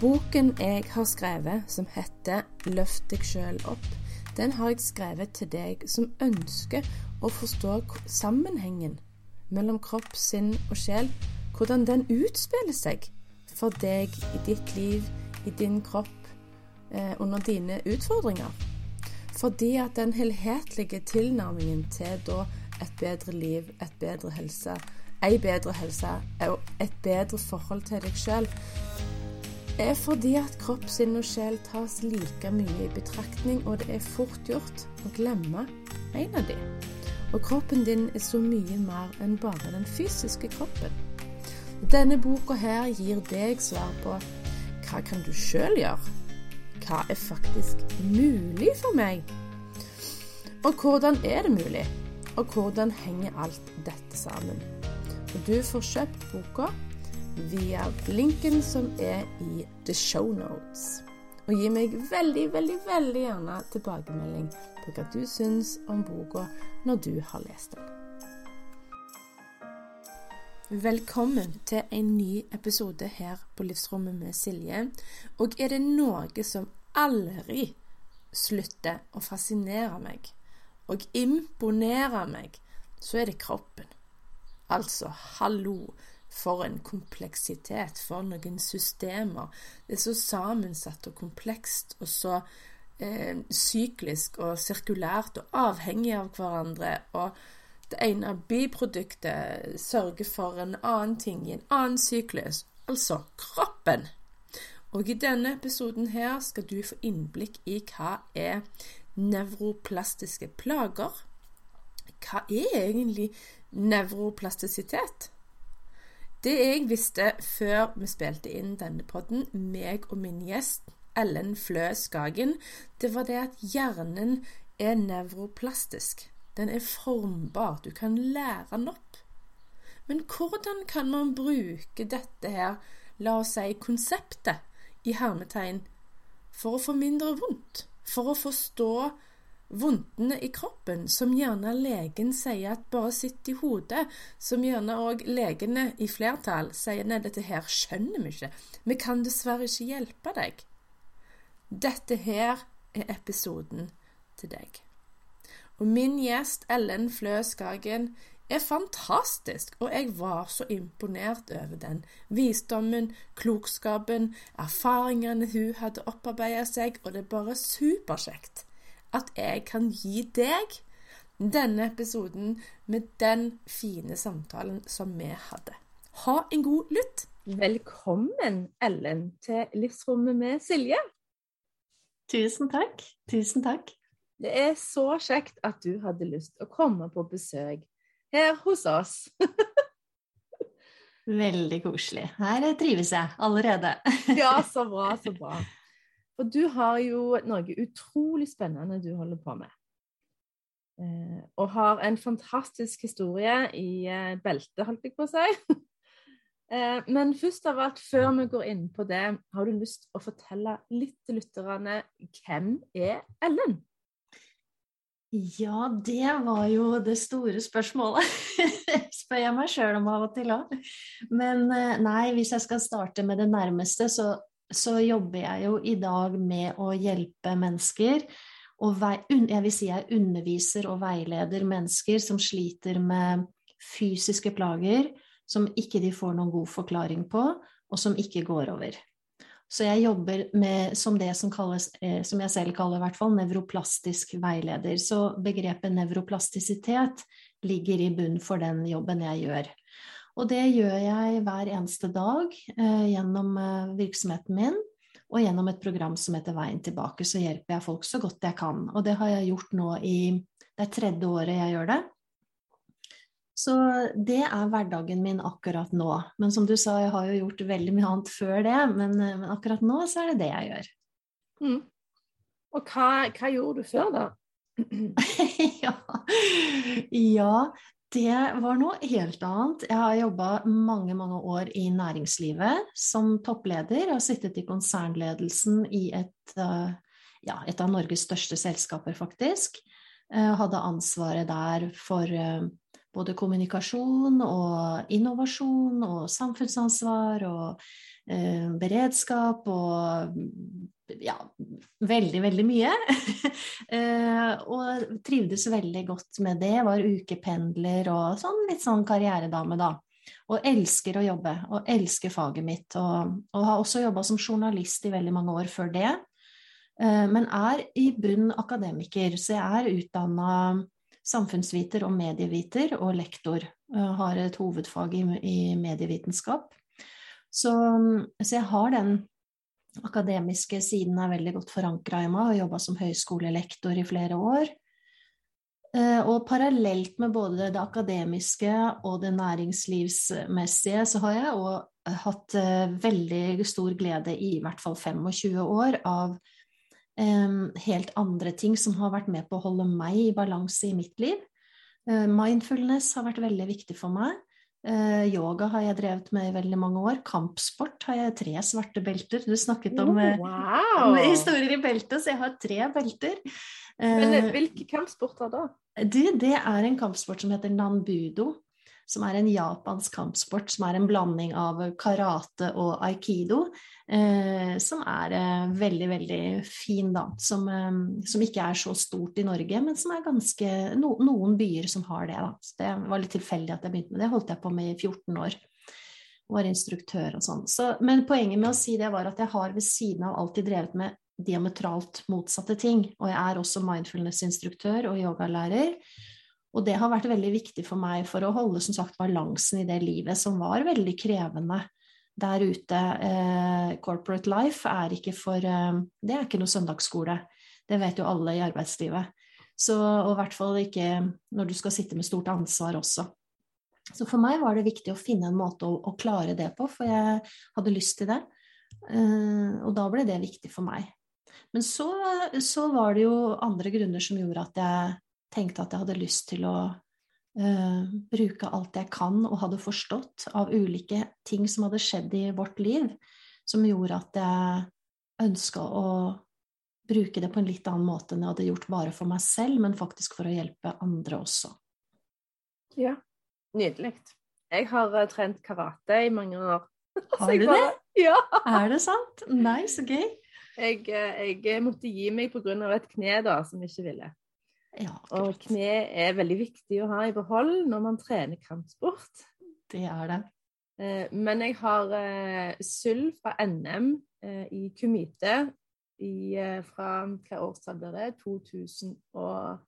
Boken jeg har skrevet, som heter 'Løft deg sjøl opp', den har jeg skrevet til deg som ønsker å forstå sammenhengen mellom kropp, sinn og sjel, hvordan den utspiller seg for deg i ditt liv, i din kropp, eh, under dine utfordringer. Fordi at den helhetlige tilnærmingen til da et bedre liv, et bedre helse, ei bedre helse og et bedre forhold til deg sjøl, er fordi at kropp, sinn og sjel tas like mye i betraktning, og det er fort gjort å glemme en av dem. Og kroppen din er så mye mer enn bare den fysiske kroppen. Denne boka her gir deg svar på hva kan du sjøl gjøre? Hva er faktisk mulig for meg? Og hvordan er det mulig? Og hvordan henger alt dette sammen? Og du får kjøpt boka via linken som er i the show notes. Og gi meg veldig, veldig, veldig gjerne tilbakemelding på hva du syns om boka når du har lest den. Velkommen til en ny episode her på Livsrommet med Silje. Og er det noe som aldri slutter å fascinere meg og imponere meg, så er det kroppen. Altså, hallo, for en kompleksitet, for noen systemer. Det er så sammensatt og komplekst og så eh, syklisk og sirkulært og avhengig av hverandre. Og det ene biproduktet sørger for en annen ting i en annen syklus, altså kroppen. Og i denne episoden her skal du få innblikk i hva er nevroplastiske plager. Hva er egentlig nevroplastisitet? Det jeg visste før vi spilte inn denne podden, meg og min gjest Ellen Flø Skagen, det var det at hjernen er nevroplastisk. Den er formbar. Du kan lære den opp. Men hvordan kan man bruke dette her, la oss si konseptet, i hermetegn, for å få mindre vondt? For å forstå vondtene i kroppen, som gjerne legen sier at bare sitter i hodet, som gjerne òg legene i flertall sier nei, dette her skjønner vi ikke, vi kan dessverre ikke hjelpe deg. Dette her er episoden til deg. Og min gjest Ellen Flø Skagen er fantastisk, og jeg var så imponert over den visdommen, klokskapen, erfaringene hun hadde opparbeidet seg, og det er bare superkjekt at jeg kan gi deg denne episoden med den fine samtalen som vi hadde. Ha en god lytt. Velkommen, Ellen, til Livsrommet med Silje. Tusen takk. Tusen takk. Det er så kjekt at du hadde lyst til å komme på besøk her hos oss. Veldig koselig. Her trives jeg allerede. ja, så bra, så bra. Og du har jo noe utrolig spennende du holder på med. Eh, og har en fantastisk historie i eh, beltet, holdt jeg på å si. eh, men først av alt, før vi går inn på det, har du lyst til å fortelle litt til lytterne hvem er Ellen? Ja, det var jo det store spørsmålet. Spør jeg meg sjøl om av og til òg. Men eh, nei, hvis jeg skal starte med det nærmeste, så så jobber jeg jo i dag med å hjelpe mennesker. Og jeg vil si jeg underviser og veileder mennesker som sliter med fysiske plager som ikke de får noen god forklaring på, og som ikke går over. Så jeg jobber med, som det som kalles, eh, som jeg selv kaller i hvert fall, nevroplastisk veileder. Så begrepet nevroplastisitet ligger i bunn for den jobben jeg gjør. Og det gjør jeg hver eneste dag eh, gjennom eh, virksomheten min. Og gjennom et program som heter Veien tilbake, så hjelper jeg folk så godt jeg kan. Og det har jeg gjort nå i Det er tredje året jeg gjør det. Så det er hverdagen min akkurat nå. Men som du sa, jeg har jo gjort veldig mye annet før det, men, men akkurat nå så er det det jeg gjør. Mm. Og hva, hva, gjorde du før, da? ja. ja, det var noe helt annet. Jeg har jobba mange, mange år i næringslivet som toppleder. Jeg har sittet i konsernledelsen i et, eh, ja, et av Norges største selskaper, faktisk. Jeg hadde ansvaret der for eh, både kommunikasjon og innovasjon og samfunnsansvar og eh, beredskap og ja, veldig, veldig mye. eh, og trivdes veldig godt med det. Var ukependler og sånn litt sånn karrieredame, da. Og elsker å jobbe, og elsker faget mitt. Og, og har også jobba som journalist i veldig mange år før det. Eh, men er i bunn akademiker, så jeg er utdanna samfunnsviter og medieviter og lektor. Har et hovedfag i, i medievitenskap. Så, så, jeg har den akademiske siden er veldig godt forankra i meg, og jobba som høyskolelektor i flere år. Eh, og parallelt med både det akademiske og det næringslivsmessige, så har jeg òg hatt eh, veldig stor glede i i hvert fall 25 år av helt andre ting som har vært med på å holde meg i balanse i mitt liv. Eh, mindfulness har vært veldig viktig for meg. Eh, yoga har jeg drevet med i veldig mange år. Kampsport har jeg tre svarte belter. Du snakket om, oh, wow. om historier i beltet, så jeg har tre belter. Men hvilke kampsporter da? Du, det er en kampsport som heter nanbudo som er en japansk kampsport som er en blanding av karate og aikido. Eh, som er eh, veldig, veldig fin, da. Som, eh, som, ikke er så stort i Norge, men som er ganske no, Noen byer som har det. Da. Så det var litt tilfeldig at jeg begynte med det. Holdt jeg på med i 14 år. Var instruktør og sånn. Så, men poenget med å si det var at jeg har ved siden av alltid drevet med diametralt motsatte ting. Og jeg er også mindfulness-instruktør og yogalærer. Og det har vært veldig viktig for meg for å holde som sagt, balansen i det livet som var veldig krevende der ute. Eh, corporate life er ikke for eh, Det er ikke noe søndagsskole. Det vet jo alle i arbeidslivet. Så, og i hvert fall ikke når du skal sitte med stort ansvar også. Så for meg var det viktig å finne en måte å, å klare det på, for jeg hadde lyst til det. Eh, og da ble det viktig for meg. Men så, så var det jo andre grunner som gjorde at jeg tenkte at jeg hadde lyst til å uh, bruke alt jeg kan og hadde forstått av ulike ting som hadde skjedd i vårt liv, som gjorde at jeg ønska å bruke det på en litt annen måte enn jeg hadde gjort bare for meg selv, men faktisk for å hjelpe andre også. Ja, nydelig. Jeg har uh, trent karate i mange år. Har du bare, det? Ja. Er det sant? Nei, så gøy. Jeg, eh, jeg måtte gi meg pga. et kne da, som ikke ville. Ja, og kne er veldig viktig å ha i behold når man trener kampsport. Det er det. Eh, men jeg har eh, sølv fra NM eh, i kumite i, fra hva årstall blir det? 2001,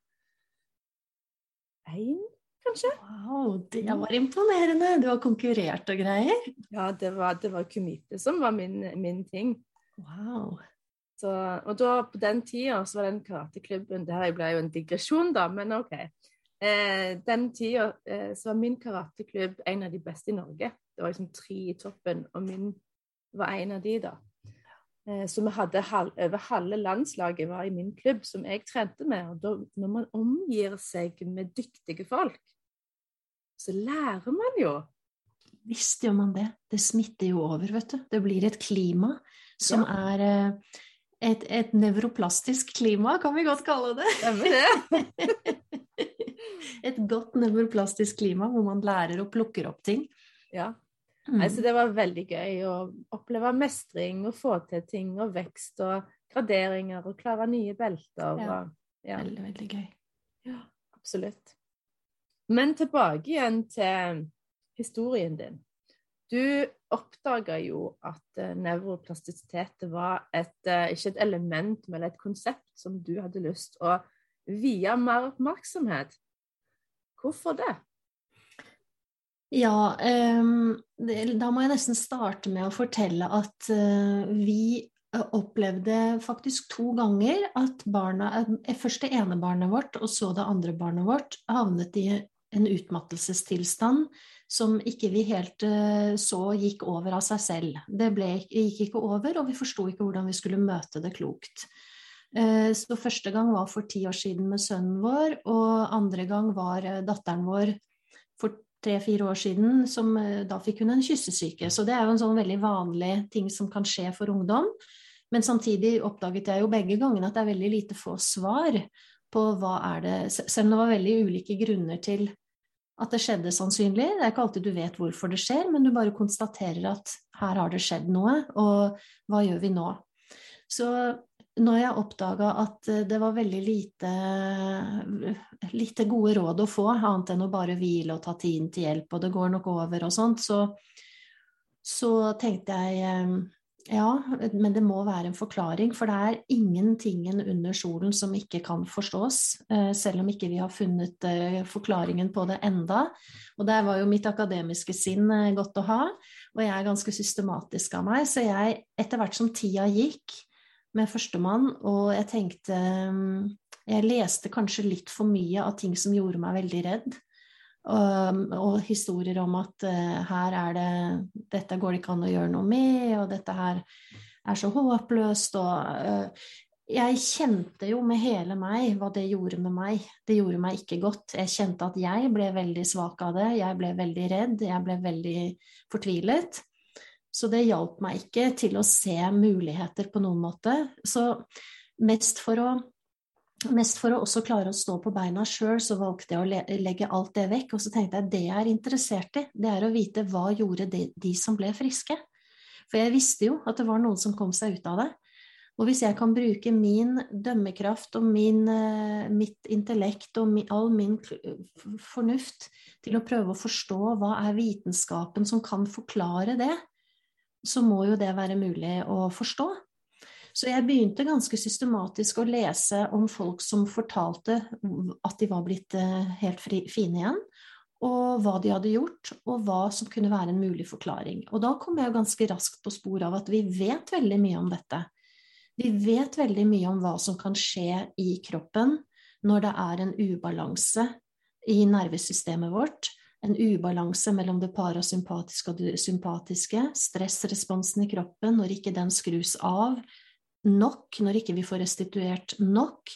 kanskje? Wow, det var imponerende! Du har konkurrert og greier? Ja, det var, det var kumite som var min, min ting. Wow. Så, og da, på den tida så var den karateklubben Det her ble jo en digresjon, da, men OK. Eh, den tida eh, så var min karateklubb en av de beste i Norge. Det var liksom tre i toppen, og min var en av de, da. Eh, så vi hadde halv, over halve landslaget var i min klubb, som jeg trente med. Og da, når man omgir seg med dyktige folk, så lærer man jo. Visst gjør man det. Det smitter jo over, vet du. Det blir et klima som ja. er eh, et, et nevroplastisk klima, kan vi godt kalle det. Et godt nevroplastisk klima hvor man lærer og plukker opp ting. Ja. Mm. Altså, det var veldig gøy å oppleve mestring og få til ting og vekst og graderinger og klare nye belter. Ja. Og, ja. Veldig, veldig gøy. Ja, absolutt. Men tilbake igjen til historien din. Du oppdaga jo at uh, nevroplastisitet var et, uh, ikke et element, men et konsept som du hadde lyst å vie mer oppmerksomhet. Hvorfor det? Ja, det, da må jeg nesten starte med å fortelle at vi opplevde faktisk to ganger at barna, først det ene barnet vårt og så det andre barnet vårt havnet i en utmattelsestilstand som ikke vi helt uh, så gikk over av seg selv. Det ble, gikk ikke over, og vi forsto ikke hvordan vi skulle møte det klokt. Uh, så første gang var for ti år siden med sønnen vår, og andre gang var uh, datteren vår for tre-fire år siden, som da fikk hun en kyssesyke. Så det er jo en sånn veldig vanlig ting som kan skje for ungdom. Men samtidig oppdaget jeg jo begge gangene at det er veldig lite få svar på hva er det Selv om det var veldig ulike grunner til at det skjedde sannsynlig. Det er ikke alltid du vet hvorfor det skjer, men du bare konstaterer at her har det skjedd noe, og hva gjør vi nå? Så når jeg oppdaga at det var veldig lite, lite gode råd å få, annet enn å bare hvile og ta tiden til hjelp, og det går nok over og sånt, så, så tenkte jeg ja, men det må være en forklaring, for det er ingentingen under solen som ikke kan forstås, eh, selv om ikke vi har funnet eh, forklaringen på det enda. Og der var jo mitt akademiske sinn eh, godt å ha, og jeg er ganske systematisk av meg, så jeg, etter hvert som tida gikk med førstemann, og jeg tenkte Jeg leste kanskje litt for mye av ting som gjorde meg veldig redd. Og, og, historier om at uh, her er det Dette går det ikke an å gjøre noe med, og dette her er så håpløst, og uh, Jeg kjente jo med hele meg hva det gjorde med meg. Det gjorde meg ikke godt. Jeg kjente at jeg ble veldig svak av det, jeg ble veldig redd, jeg ble veldig fortvilet. Så det hjalp meg ikke til å se muligheter på noen måte. Så mest for å Mest for å også klare å stå på beina sjøl, så valgte jeg å legge alt det vekk. Og så tenkte jeg det jeg er interessert i, det er å vite hva gjorde de, de som ble friske. For jeg visste jo at det var noen som kom seg ut av det. Og hvis jeg kan bruke min dømmekraft og min, eh, mitt intellekt og all min fornuft til å prøve å forstå hva er vitenskapen som kan forklare det, så må jo det være mulig å forstå. Så jeg begynte ganske systematisk å lese om folk som fortalte at de var blitt eh, helt fri, fine igjen, og hva de hadde gjort, og hva som kunne være en mulig forklaring. Og da kom jeg ganske raskt på sporet av at vi vet veldig mye om dette. Vi vet veldig mye om hva som kan skje i kroppen når det er en ubalanse i nervesystemet vårt, en ubalanse mellom det parasympatiske og det sympatiske, stressresponsen i kroppen når ikke den skrus av, nok, når ikke vi får restituert nok,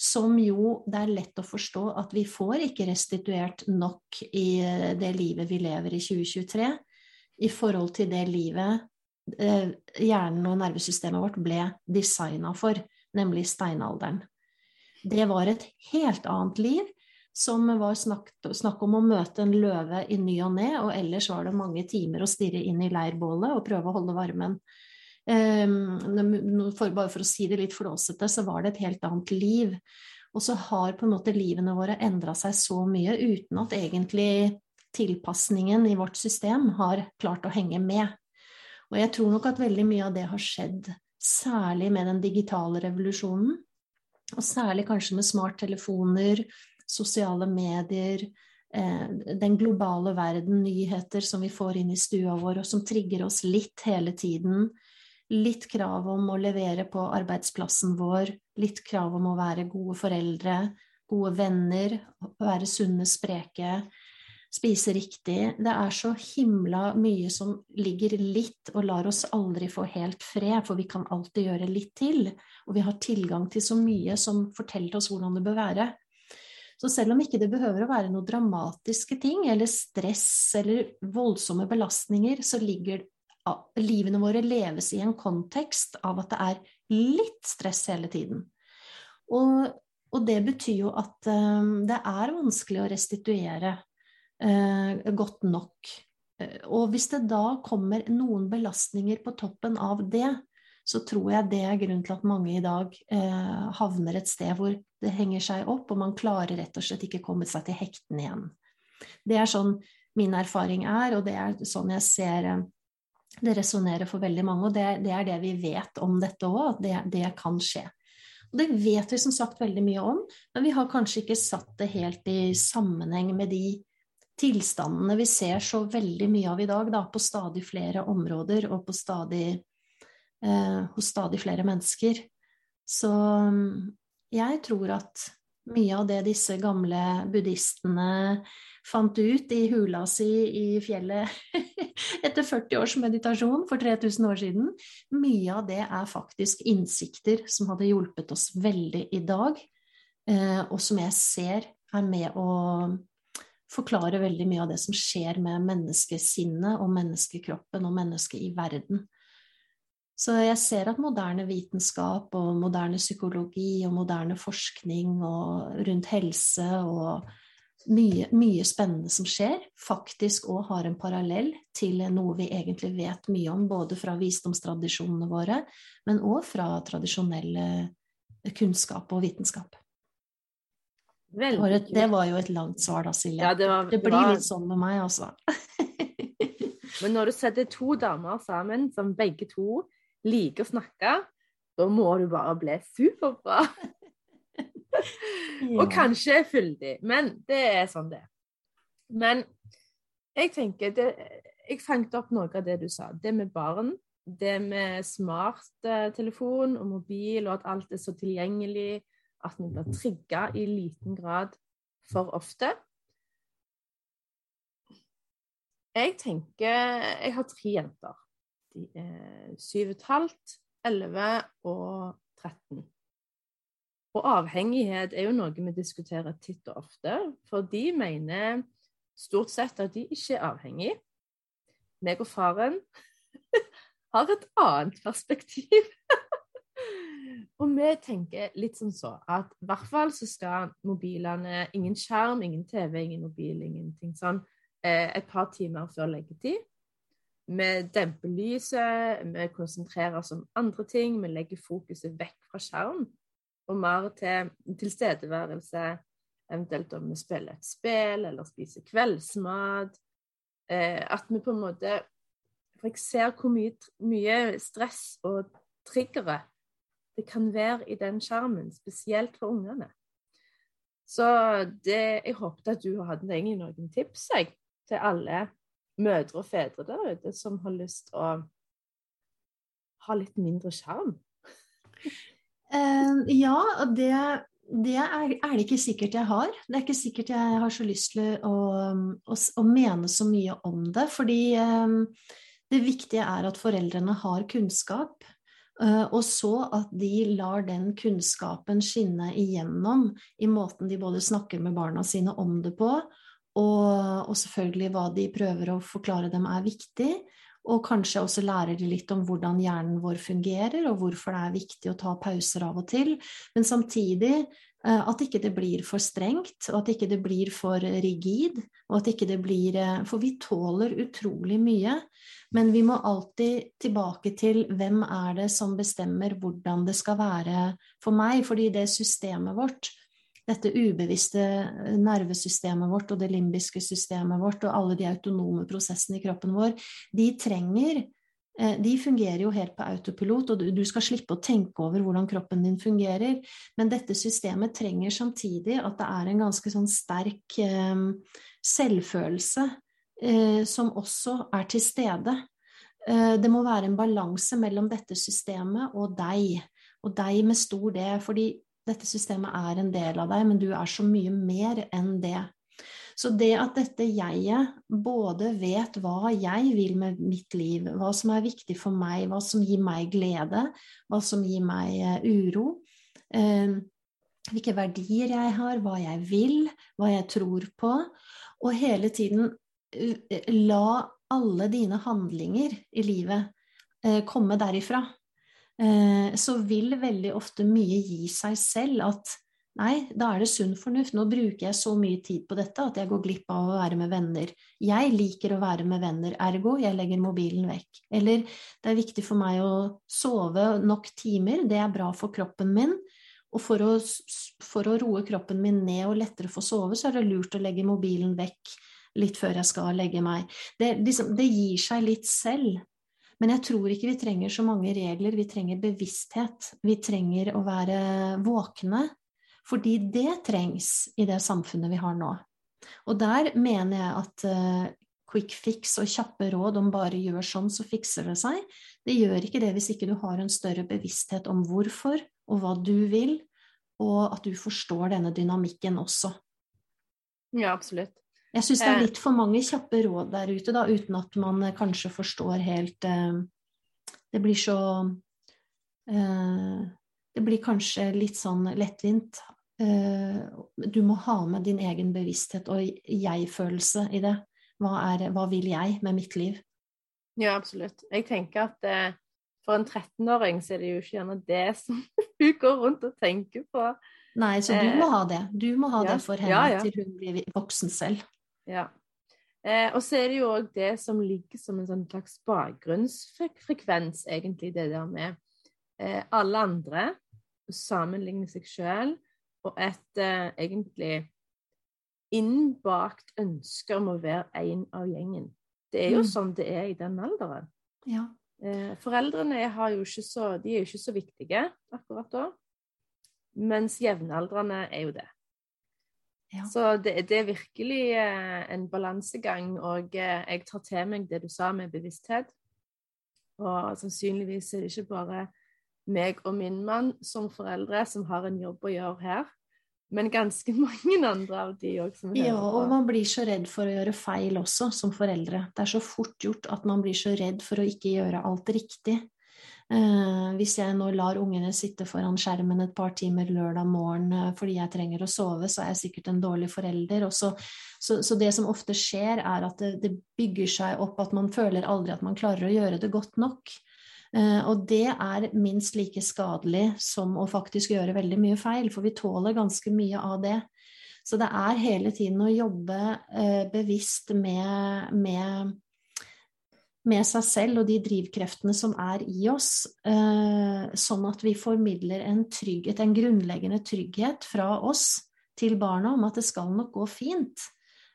som jo det er lett å forstå at vi får ikke restituert nok i eh, det livet vi lever i 2023, i forhold til det livet eh, hjernen og nervesystemet vårt ble designa for, nemlig steinalderen. Det var et helt annet liv, som var snakk, om å møte en løve i ny og ne, og ellers var det mange timer å stirre inn i leirbålet og prøve å holde varmen. Um, for, bare for å si det litt flåsete, så var det et helt annet liv. Og så har på en måte livene våre endra seg så mye uten at egentlig tilpasningen i vårt system har klart å henge med. Og jeg tror nok at veldig mye av det har skjedd, særlig med den digitale revolusjonen. Og særlig kanskje med smarttelefoner, sosiale medier, eh, den globale verden, nyheter som vi får inn i stua vår, og som trigger oss litt hele tiden litt krav om å levere på arbeidsplassen vår, litt krav om å være gode foreldre, gode venner, være sunne, spreke, spise riktig. Det er så himla mye som ligger litt og lar oss aldri få helt fred, for vi kan alltid gjøre litt til. Og vi har tilgang til så mye som forteller oss hvordan det bør være. Så selv om ikke det behøver å være noen dramatiske ting, eller stress eller voldsomme belastninger, så ligger livene våre leves i en kontekst av at det er litt stress hele tiden. Og, og det betyr jo at um, det er vanskelig å restituere uh, godt nok. Uh, og hvis det da kommer noen belastninger på toppen av det, så tror jeg det er grunnen til at mange i dag eh, havner et sted hvor det henger seg opp, og man klarer rett og slett ikke komme seg til hektene igjen. Det er sånn min erfaring er, og det er sånn jeg ser det resonnerer for veldig mange, og det, det, er det vi vet om dette òg, at det, det, kan skje. Og Det vet vi som sagt veldig mye om, men vi har kanskje ikke satt det helt i sammenheng med de tilstandene vi ser så veldig mye av i dag, da, på stadig flere områder og stadig, eh, hos stadig flere mennesker. Så mm, jeg tror at Mye av det disse gamle buddhistene fant ut i hula si i fjellet etter 40 års meditasjon for 3000 år siden, mye av det er faktisk innsikter som hadde hjulpet oss veldig i dag, eh, og som jeg ser er med å forklare veldig mye av det som skjer med menneskesinnet og menneskekroppen og mennesket i verden. Så jeg ser at moderne vitenskap og moderne psykologi og moderne forskning og rundt helse og mye, mye spennende som skjer, faktisk òg har en parallell til noe vi egentlig vet mye om, både fra visdomstradisjonene våre, men òg fra tradisjonelle kunnskap og vitenskap. Det var, et, det var, jo et langt svar da, Silje. Ja, det, var, det, blir det var... litt sånn med meg, altså. Men når du setter to damer sammen som begge to liker å snakke, da må du bare bli superbra. Og kanskje fyldig, men det er sånn det er. Men jeg tenker det, Jeg fanget opp noe av det du sa. Det med barn, det med smarttelefon og mobil, og at alt er så tilgjengelig at vi blir trigga i liten grad for ofte. Jeg tenker Jeg har tre jenter. De er syv og et halvt, elleve og 13. Og avhengighet er jo noe vi diskuterer titt og ofte, for de mener stort sett at de ikke er avhengig. Meg og faren har et annet perspektiv. Og vi tenker litt sånn så at i hvert fall så skal mobilene Ingen skjerm, ingen TV, ingen mobil, ingenting sånn. Eh, et par timer før leggetid. Vi demper lyset, vi konsentrerer oss om andre ting, vi legger fokuset vekk fra skjerm og mer til tilstedeværelse. Eventuelt om vi spiller et spill eller spiser kveldsmat. Eh, at vi på en måte For jeg ser hvor mye, mye stress og triggere det kan være i den skjermen, spesielt for ungene. Så det, jeg håpet at du hadde egentlig noen tips jeg, til alle mødre og fedre der ute som har lyst å ha litt mindre skjerm. Uh, ja, det, det er, er, det ikke sikkert jeg har. Det er ikke sikkert jeg har så lyst til å, å, å mene så mye om det. Fordi um, det viktige er at foreldrene har kunnskap. Uh, og så at de lar den kunnskapen skinne igjennom i måten de både snakker med barna sine om det på, og, og selvfølgelig hva de prøver å forklare dem er viktig. Og kanskje også lærer de litt om hvordan hjernen vår fungerer, og hvorfor det er viktig å ta pauser av og til. Men samtidig eh, at ikke det blir for strengt, og at ikke det blir for rigid. og at ikke det blir, eh, For vi tåler utrolig mye. Men vi må alltid tilbake til hvem er det som bestemmer hvordan det skal være for meg. Fordi det systemet vårt, dette ubevisste nervesystemet vårt og det limbiske systemet vårt og alle de autonome prosessene i kroppen vår, de trenger eh, de fungerer jo helt på autopilot, og du skal slippe å tenke over hvordan kroppen din fungerer. Men dette systemet trenger samtidig at det er en ganske sånn sterk eh, selvfølelse eh, som også er til stede. Det må være en balanse mellom dette systemet og deg, og deg med stor D, fordi dette systemet er en del av deg, men du er så mye mer enn det. Så det at dette jeget både vet hva jeg vil med mitt liv, hva som er viktig for meg, hva som gir meg glede, hva som gir meg eh, uro, eh, hvilke verdier jeg har, hva jeg vil, hva jeg tror på, og hele tiden la alle dine handlinger i livet eh, komme derifra, eh, så vil veldig ofte mye gi seg selv at Nei, da er det sunn fornuft. Nå bruker jeg så mye tid på dette at jeg går glipp av å være med venner. Jeg liker å være med venner, ergo jeg legger mobilen vekk. Eller det er viktig for meg å sove nok timer, det er bra for kroppen min. Og for å, for å roe kroppen min ned og lettere få sove, så er det lurt å legge mobilen vekk litt før jeg skal legge meg. Det, liksom, det gir seg litt selv. Men jeg tror ikke vi trenger så mange regler, vi trenger bevissthet. Vi trenger å være våkne, fordi det trengs i det samfunnet vi har nå. Og der mener jeg at uh, quick fix og kjappe råd om bare gjør sånn, så fikser det seg, det gjør ikke det hvis ikke du har en større bevissthet om hvorfor og hva du vil, og at du forstår denne dynamikken også. Ja, absolutt. Jeg syns det er Eh. litt for mange kjappe råd der ute, da, uten at man eh, kanskje forstår helt eh, Det blir så eh, Det blir kanskje litt sånn lettvint. Eh, du må ha med din egen bevissthet og jeg-følelse i det. Hva, er, hva vil jeg med mitt liv? Ja, absolutt. Jeg tenker at for en 13-åring så er det jo ikke gjerne det som hun går rundt og tenker på. Nei, så du må ha det. Du må ha ja, det for henne ja, ja. til hun blir voksen selv. Ja. Eh, og så er det jo òg det som ligger som en sånn slags bakgrunnsfrekvens, egentlig, det der med eh, alle andre, sammenligne seg sjøl, og et eh, egentlig innbakt ønske om å være en av gjengen. Det er jo Mm. sånn det er i den alderen. Ja. Eh, foreldrene har jo ikke så, de er jo ikke så viktige akkurat da, mens jevnaldrende er jo det. Ja. Så det, det er virkelig eh, en balansegang, og eh, jeg tar til meg det du sa med bevissthet. Og sannsynligvis er det ikke bare meg og min mann som foreldre som har en jobb å gjøre her, men ganske mange andre av de òg som Ja, og man blir så redd for å gjøre feil også, som foreldre. Det er så fort gjort at man blir så redd for å ikke gjøre alt riktig. Eh, hvis jeg nå lar ungene sitte foran skjermen et par timer lørdag morgen eh, fordi jeg trenger å sove, så er jeg sikkert en dårlig forelder. Så, så, så det som ofte skjer, er at det, det bygger seg opp at man føler aldri at man klarer å gjøre det godt nok. Eh, og det er minst like skadelig som å faktisk gjøre veldig mye feil, for vi tåler ganske mye av det. Så det er hele tiden å jobbe bevisst med, med, med seg selv og de drivkreftene som er i oss, eh, sånn at vi formidler en trygghet, en grunnleggende trygghet fra oss til barna om at det skal nok gå fint.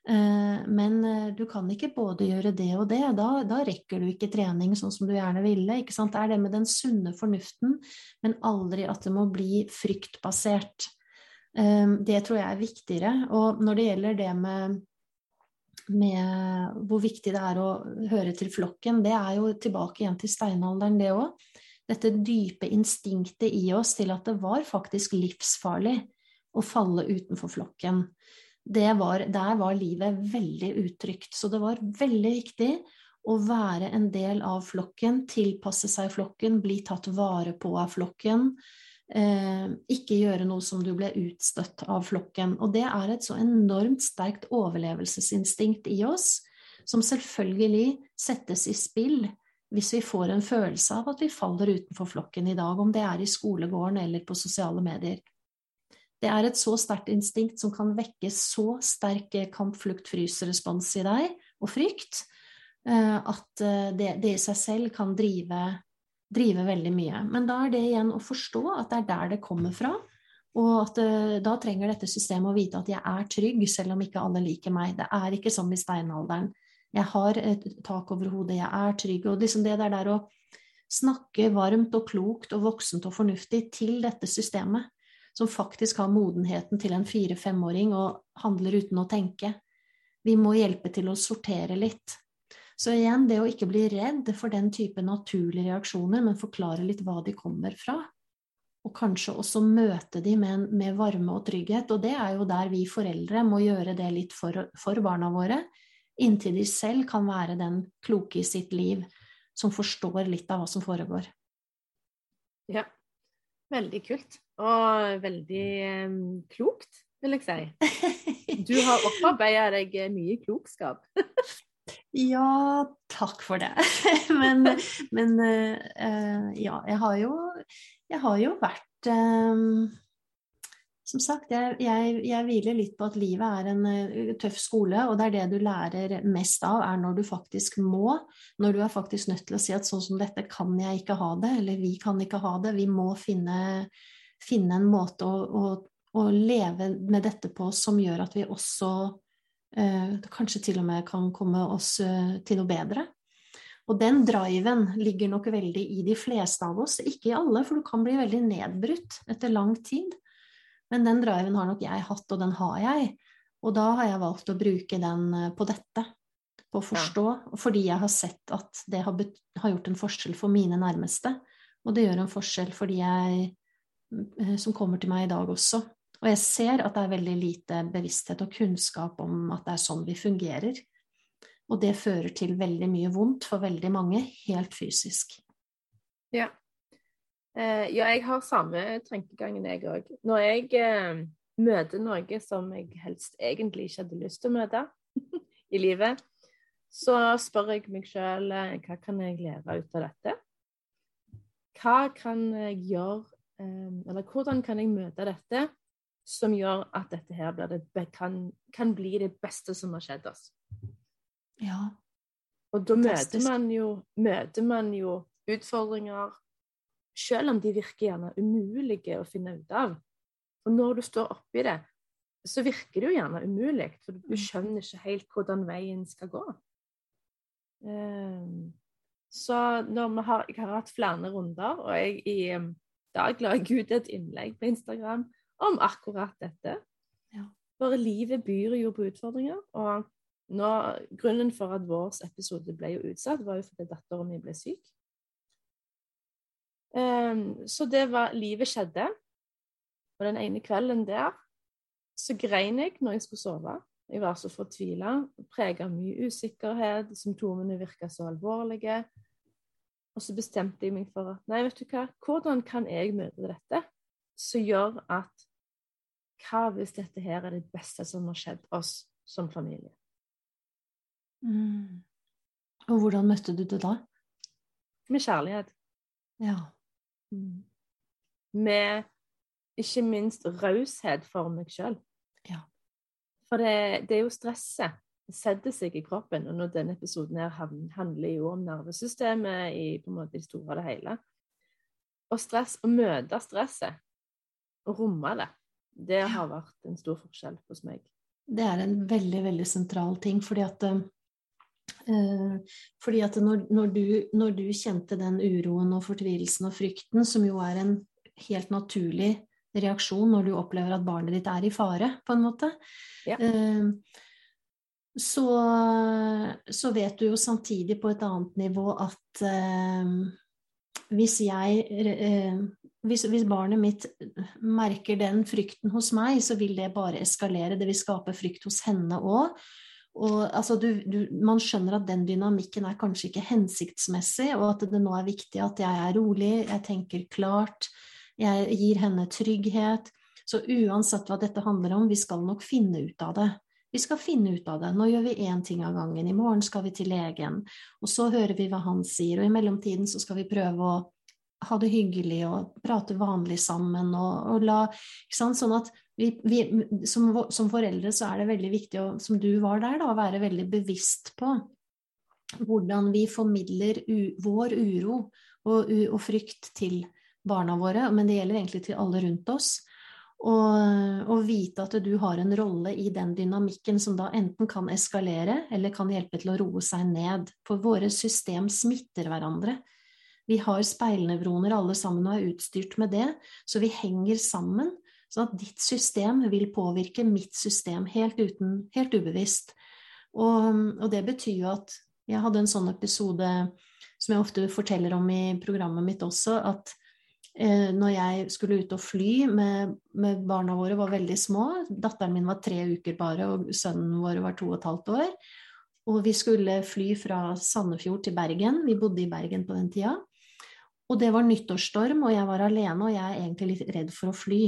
Eh, men eh, du kan ikke både gjøre det og det. Da, da rekker du ikke trening sånn som du gjerne ville. Ikke sant? Det er det med den sunne fornuften, men aldri at det må bli fryktbasert. Det tror jeg er viktigere. Og når det gjelder det med, med hvor viktig det er å høre til flokken, det er jo tilbake igjen til steinalderen, det òg. Dette dype instinktet i oss til at det var faktisk livsfarlig å falle utenfor flokken. Var, der var livet veldig utrygt. Så det var veldig viktig å være en del av flokken, tilpasse seg flokken, bli tatt vare på av flokken. Eh, ikke gjøre noe som du ble utstøtt av flokken. Og det er et så enormt sterkt overlevelsesinstinkt i oss, som selvfølgelig settes i spill hvis vi får en følelse av at vi faller utenfor flokken i dag, om det er i skolegården eller på sosiale medier. Det er et så sterkt instinkt som kan vekke så sterk kamp-flukt-frys-respons i deg, og frykt, eh, at eh, det, det i seg selv kan drive, drive veldig mye. Men da er det igjen å forstå at det er der det kommer fra, og at eh, da trenger dette systemet å vite at jeg er trygg, selv om ikke alle liker meg. Det er ikke som i steinalderen. Jeg har et tak over hodet, jeg er trygg. Og liksom det der, der å snakke varmt og klokt og voksent og fornuftig til dette systemet, som faktisk har modenheten til en fire-femåring og handler uten å tenke. Vi må hjelpe til å sortere litt. Så igjen, det å ikke bli redd for den type naturlige reaksjoner, men forklare litt hva de kommer fra. Og kanskje også møte de med, med varme og trygghet. Og det er jo der vi foreldre må gjøre det litt for, for barna våre, inntil de selv kan være den kloke i sitt liv som forstår litt av hva som foregår. Ja. Veldig kult. Og veldig eh, klokt, vil jeg si. Du har opparbeida deg mye klokskap. Ja, takk for det. men men uh, ja, jeg har jo, jeg har jo vært um, Som sagt, jeg, jeg, jeg hviler litt på at livet er en eh, tøff skole, og det er det du lærer mest av, er når du faktisk må. Når du er faktisk nødt til å si at sånn som dette kan jeg ikke ha det, eller vi kan ikke ha det. Vi må finne, finne en måte å, å, å leve med dette på som gjør at vi også eh, kanskje til og med kan komme oss eh, til noe bedre. Og den driven ligger nok veldig i de fleste av oss, ikke i alle, for du kan bli veldig nedbrutt etter lang tid. Men den driven har nok jeg hatt, og den har jeg. Og da har jeg valgt å bruke den eh, på dette, på å forstå, fordi jeg har sett at det har, har gjort en forskjell for mine nærmeste. Og det gjør en forskjell fordi jeg eh, som kommer til meg i dag også. Og jeg ser at det er veldig lite bevissthet og kunnskap om at det er sånn vi fungerer. Og det fører til veldig mye vondt for veldig mange, helt fysisk. Ja. Eh, ja, jeg har samme tankegangen, jeg òg. Når jeg eh, møter noe som jeg helst egentlig ikke hadde lyst til å møte i livet, så spør jeg meg sjøl eh, hva kan jeg lære ut av dette? Hva kan jeg gjøre, eh, eller hvordan kan jeg møte dette som gjør at dette her det, kan, kan, bli det beste som har skjedd oss. Ja. Og da møter man, jo, møter man jo utfordringer selv om de virker gjerne umulige å finne ut av. Og når du står oppi det, så virker det jo gjerne umulig, for du mm. skjønner ikke helt hvordan veien skal gå. Um, så når vi har, jeg har hatt flere runder, og jeg i um, dag la jeg ut et innlegg på Instagram om akkurat dette. Ja. For livet byr jo på utfordringer. Og nå, grunnen for at vår episode ble jo utsatt, var jo fordi datteren min ble syk. Um, så det var Livet skjedde. Og den ene kvelden der så grein jeg når jeg skulle sove. Jeg var så fortvila, prega av mye usikkerhet, symptomene virka så alvorlige. Og så bestemte jeg meg for at nei, vet du hva, hvordan kan jeg møte dette som gjør at hva hvis dette her er det beste som har skjedd oss som familie? Mm. Og hvordan møtte du det da? Med kjærlighet. Ja. Mm. Med ikke minst raushet for meg sjøl. Ja. For det, det, er jo stresset. Det setter seg i kroppen. Og når denne episoden her handler jo om nervesystemet i på en måte det store og det hele. Og stress, å møte stresset og romme det, det har vært en stor forskjell hos meg. Det er en veldig, veldig sentral ting, fordi at Uh, fordi at når, når, du, når, du, kjente den uroen og fortvilelsen og frykten, som jo er en helt naturlig reaksjon når du opplever at barnet ditt er i fare, på en måte, ja. uh, så, så, vet du jo samtidig på et annet nivå at hvis jeg hvis, hvis, barnet mitt merker den frykten hos meg, så vil det bare eskalere. Det vil skape frykt hos henne òg. Og altså, man skjønner at den dynamikken er kanskje ikke hensiktsmessig, og at det nå er viktig at jeg er rolig, jeg tenker klart, jeg gir henne trygghet. Så uansett hva dette handler om, vi skal nok finne ut av det. Vi skal finne ut av det. Nå gjør vi én ting av gangen. I morgen skal vi til legen. Og så hører vi hva han sier. Og i mellomtiden så skal vi prøve å ha det hyggelig og prate vanlig sammen og, og la Sånn at vi, vi, som, som, foreldre så er det veldig viktig, å, som du var der, da, å være veldig bevisst på hvordan vi formidler u, vår uro og, og, frykt til barna våre, men det gjelder egentlig til alle rundt oss. Og, og, vite at du har en rolle i den dynamikken som da enten kan eskalere eller kan hjelpe til å roe seg ned. For våre system smitter hverandre. Vi har speilnevroner alle sammen og er utstyrt med det, så vi henger sammen. Sånn at ditt system vil påvirke mitt system helt, uten, helt ubevisst. Og, og, det betyr jo at jeg hadde en sånn episode som jeg ofte forteller om i programmet mitt også, at eh, når jeg skulle ut og fly med, med, barna våre var veldig små, datteren min var tre uker bare, og sønnen vår var to og et halvt år, og vi skulle fly fra Sandefjord til Bergen, vi bodde i Bergen på den tida, og det var nyttårsstorm, og jeg var alene, og jeg er egentlig litt redd for å fly.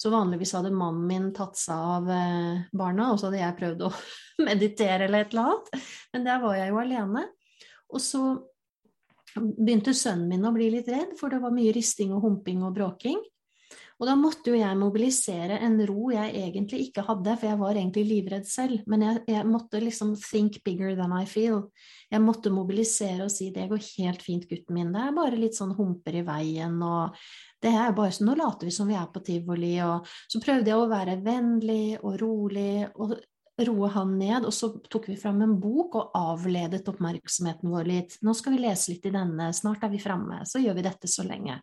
Så vanligvis hadde mannen min tatt seg av eh, barna, og så hadde jeg prøvd å meditere eller et eller annet. Men der var jeg jo alene. Og så begynte sønnen min å bli litt redd, for det var mye risting og humping og bråking. Og da måtte jo jeg mobilisere en ro jeg egentlig ikke hadde, for jeg var egentlig livredd selv. Men jeg, jeg, måtte liksom think bigger than I feel. Jeg måtte mobilisere og si det går helt fint, gutten min. Det er bare litt sånn humper i veien og det er bare sånn, Nå later vi som vi er på tivoli. Og så prøvde jeg å være vennlig og rolig og roe han ned. Og så tok vi fram en bok og avledet oppmerksomheten vår litt. Nå skal vi lese litt i denne, snart er vi framme. Så gjør vi dette så lenge.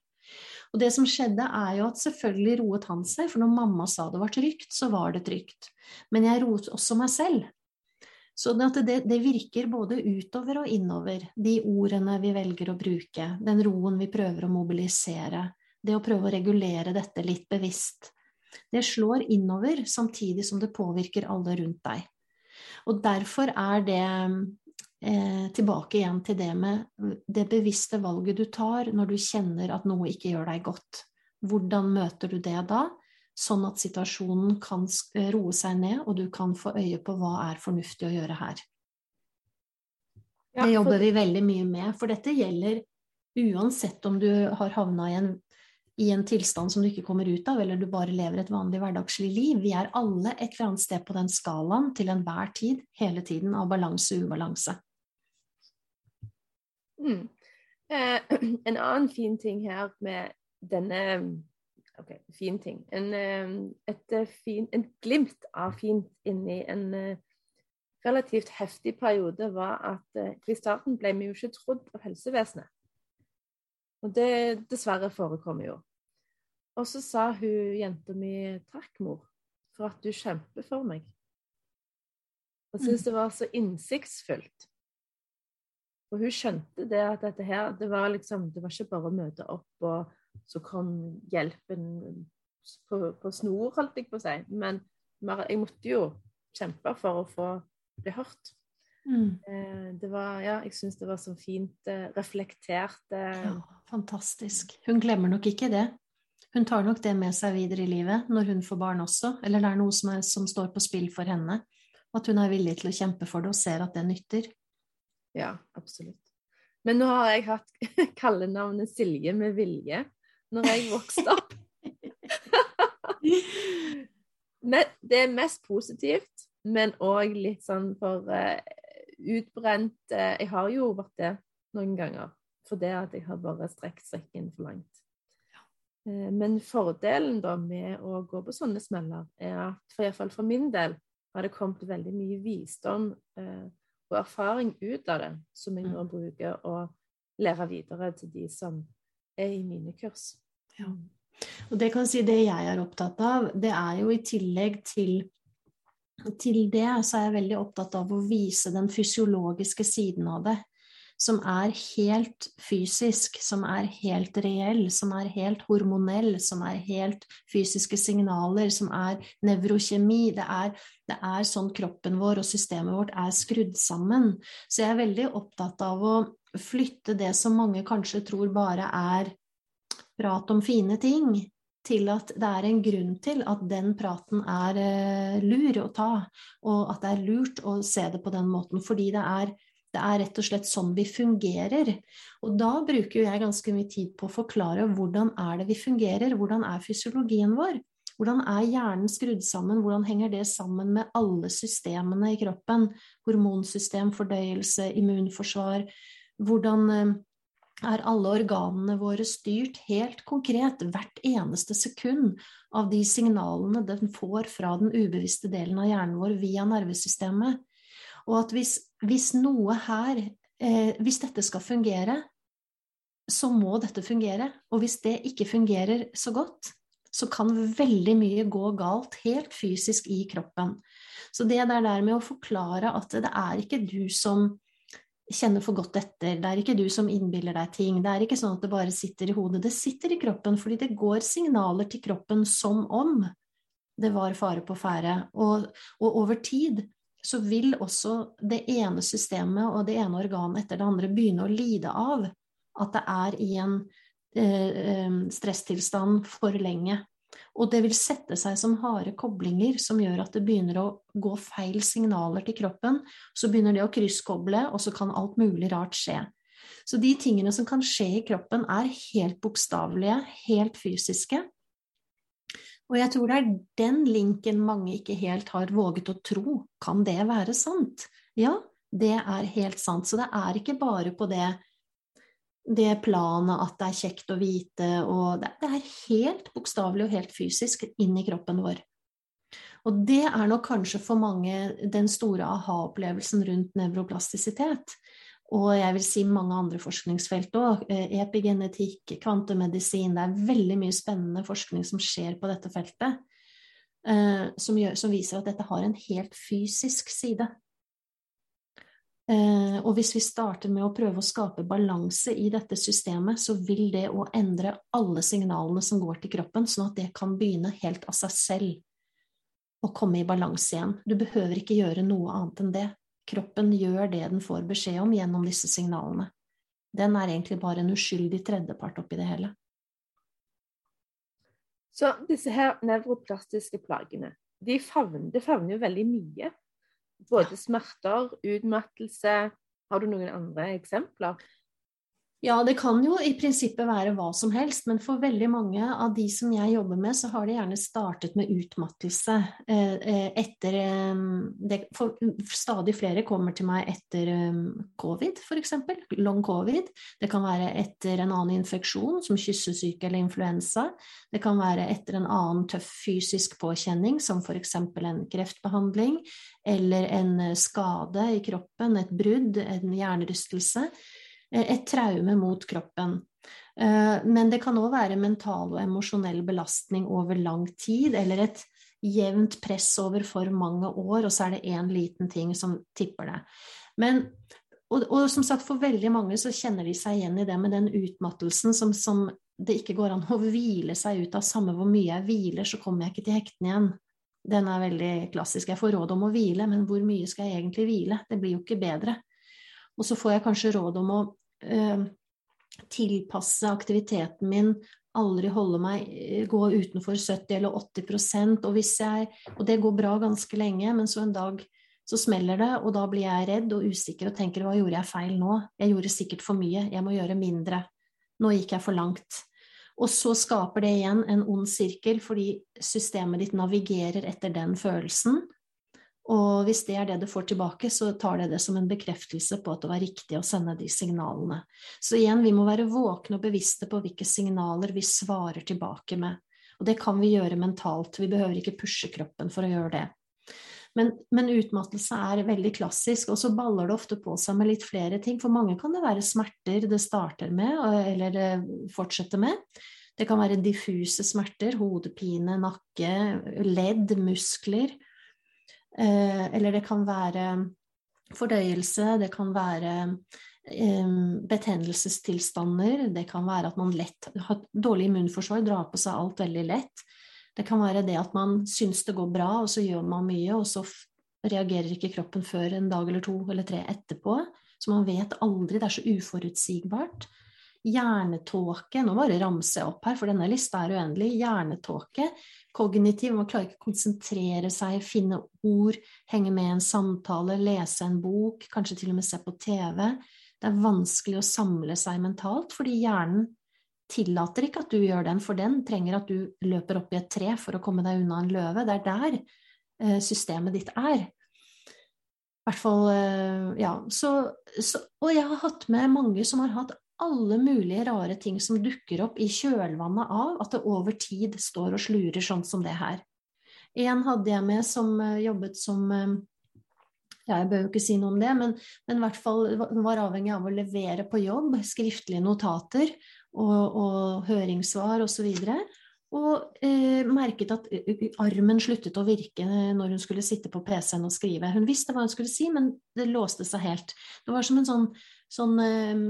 Og det som skjedde, er jo at selvfølgelig roet han seg, for når mamma sa det var trygt, så var det trygt. Men jeg roet også meg selv. Så det, det, virker både utover og innover, de ordene vi velger å bruke, den roen vi prøver å mobilisere. det å prøve å regulere dette litt bevisst, det slår innover samtidig som det påvirker alle rundt deg. Og derfor er det eh, tilbake igjen til det med det bevisste valget du tar når du kjenner at noe ikke gjør deg godt. Hvordan møter du det da? Sånn at situasjonen kan roe seg ned, og du kan få øye på hva er fornuftig å gjøre her. Ja, det jobber vi veldig mye med, for dette gjelder uansett om du har havna i en i en tilstand som du ikke kommer ut av, eller du bare lever et vanlig hverdagslig liv. Vi er alle et eller annet sted på den skalaen til enhver tid, hele tiden, av balanse og ubalanse. Mm. Eh, en annen fin ting her med denne OK, fin ting. En, eh, et, eh, fin, en glimt av fint inni en relativt heftig periode var at i starten ble vi jo ikke trodd av helsevesenet. Og det dessverre forekommer jo. Og så sa hun jenta mi 'takk, mor, for at du kjemper for meg'. Og syntes mm. det var så innsiktsfullt. For hun skjønte det at dette her, det var liksom Det var ikke bare å møte opp, og så kom hjelpen på, på snor, holdt jeg på å si. Men jeg måtte jo kjempe for å få bli hørt. Mm. Eh, det var, ja, jeg syns det var så fint eh, reflektert. Ja, fantastisk. Hun glemmer nok ikke det. Hun tar nok det med seg videre i livet når hun får barn også, eller det er noe som, er, som står på spill for henne. At hun er villig til å kjempe for det og ser at det nytter. Ja, absolutt. Men nå har jeg hatt kallenavnet Silje med vilje når jeg vokste opp. men det er mest positivt, men òg litt sånn for uh, utbrent uh, Jeg har jo vært det noen ganger, for det at jeg har bare strekt strikken for langt. Uh, men fordelen da med å gå på sånne smeller, er at for iallfall for min del har det kommet veldig mye visdom eh, og erfaring ut av det, som jeg nå mm. bruker å lære videre til de som er i mine kurs. Ja. Og det kan si det jeg er opptatt av, det er jo i tillegg til til det så er jeg veldig opptatt av å vise den fysiologiske siden av det som er helt fysisk, som er helt reell, som er helt hormonell, som er helt fysiske signaler, som er nevrokjemi. Det det er sånn kroppen vår og systemet vårt er skrudd sammen. Så jeg er veldig opptatt av å flytte det som mange kanskje tror bare er prat om fine ting, til at det er en grunn til at den praten er uh, lur å ta, og at det er lurt å se det på den måten, fordi det er det er rett og slett sånn vi fungerer. Og da bruker jeg ganske mye tid på å forklare hvordan er det vi fungerer, hvordan er fysiologien vår? Hvordan er hjernen skrudd sammen, hvordan henger det sammen med alle systemene i kroppen? Hormonsystem, fordøyelse, immunforsvar. Hvordan eh, er alle organene våre styrt helt konkret, hvert eneste sekund, av de signalene den får fra den ubevisste delen av hjernen vår via nervesystemet? Og at hvis, hvis noe her eh, Hvis dette skal fungere, så må dette fungere. Og hvis det ikke fungerer så godt, så kan veldig mye gå galt helt fysisk i kroppen. Så det der med å forklare at det er ikke du som kjenner for godt etter, det er ikke du som innbiller deg ting, det er ikke sånn at det bare sitter i hodet, det sitter i kroppen fordi det går signaler til kroppen som om det var fare på ferde. Og, og over tid så vil også det ene systemet og det ene organet etter det andre begynne å lide av at det er i en eh, eh, stresstilstand for lenge. Og det vil sette seg som harde koblinger som gjør at det begynner å gå feil signaler til kroppen. Så begynner det å krysskoble, og så kan alt mulig rart skje. Så de tingene som kan skje i kroppen, er helt bokstavelige, helt fysiske. Og jeg tror det er den linken mange ikke helt har våget å tro. Kan det være sant? Ja, det er helt sant. Så det er ikke bare på det, det planet at det er kjekt å vite, og det, det er helt bokstavelig og helt fysisk inn i kroppen vår. Og det er nok kanskje for mange den store aha-opplevelsen rundt nevroplastisitet og jeg vil si mange andre forskningsfelt òg. Eh, epigenetikk, kvantemedisin. Det er veldig mye spennende forskning som skjer på dette feltet. Eh, som, gjør, som viser at dette har en helt fysisk side. Eh, og hvis vi starter med å prøve å skape balanse i dette systemet, så vil det å endre alle signalene som går til kroppen, sånn at det kan begynne helt av seg selv å komme i balanse igjen. Du behøver ikke gjøre noe annet enn det. Kroppen gjør det den får beskjed om gjennom disse signalene. Den er egentlig bare en uskyldig tredjepart oppi det hele. Så disse her nevroplastiske plagene, de favner, det favner jo veldig mye. Både smerter, utmattelse Har du noen andre eksempler? Ja, det kan jo i prinsippet være hva som helst, men for veldig mange av de som jeg jobber med, så har de gjerne startet med utmattelse eh, eh, etter eh, det, for Stadig flere kommer til meg etter covid, f.eks. Long covid. Det kan være etter en annen infeksjon, som kyssesyke eller influensa. Det kan være etter en annen tøff fysisk påkjenning, som f.eks. en kreftbehandling, eller en skade i kroppen, et brudd, en hjernerystelse. Eh, et traume mot kroppen. Eh, men det kan òg være mental og emosjonell belastning over lang tid, eller et jevnt press over for mange år, og så er det én liten ting som tipper det. Men, og, og, som sagt, for veldig mange så kjenner de seg igjen i det med den utmattelsen som, som det ikke går an å hvile seg ut av. Samme hvor mye jeg hviler, så kommer jeg ikke til hektene igjen. Den er veldig klassisk. Jeg får råd om å hvile, men hvor mye skal jeg egentlig hvile? Det blir jo ikke bedre. Og så får jeg kanskje råd om å eh, tilpasse aktiviteten min, aldri holde meg, eh, gå utenfor 70 eller 80% og, hvis jeg, og det går bra ganske lenge, men så en dag så smeller det, og da blir jeg redd og usikker og tenker hva gjorde jeg feil nå? Jeg gjorde sikkert for mye, jeg må gjøre mindre. Nå gikk jeg for langt. Og så skaper det igjen en ond sirkel, fordi systemet ditt navigerer etter den følelsen, og hvis det er det du får tilbake, så tar det det som en bekreftelse på at det var riktig å sende de signalene. Så igjen, vi må være våkne og bevisste på hvilke signaler vi svarer tilbake med. Og det kan vi gjøre mentalt, vi behøver ikke pushe kroppen for å gjøre det. Men, men, utmattelse er veldig klassisk, og så baller det ofte på seg med litt flere ting. For mange kan det være smerter det starter med, eller det fortsetter med. Det kan være diffuse smerter, hodepine, nakke, ledd, muskler. Eh, eller det kan være fordøyelse, det kan være eh, betennelsestilstander, det kan være at man lett har dårlig immunforsvar, drar på seg alt veldig lett. Det kan være det at man syns det går bra, og så gjør man mye, og så reagerer ikke kroppen før en dag eller to eller tre etterpå. Så man vet aldri, det er så uforutsigbart. Hjernetåke, nå bare ramser jeg opp her, for denne lista er uendelig. Hjernetåke kognitiv, man klarer ikke å konsentrere seg, finne ord, henge med i en samtale, lese en bok, kanskje til og med se på TV. Det er vanskelig å samle seg mentalt, fordi hjernen tillater ikke at du gjør den, for den trenger at du løper opp i et tre for å komme deg unna en løve. Det er der eh, systemet ditt er. I hvert fall, eh, ja. Så, så, og jeg har hatt med mange som har hatt alle mulige rare ting som dukker opp i kjølvannet av at det over tid står og slurer sånn som det her. En hadde jeg med som uh, jobbet som uh, ja, Jeg bør jo ikke si noe om det, men, men i hvert fall var avhengig av å levere på jobb skriftlige notater og, og høringssvar osv. Og, og eh, merket at armen sluttet å virke når hun skulle sitte på PC-en og skrive. Hun visste hva hun skulle si, men det låste seg helt. Det var som en sånn, sånn eh,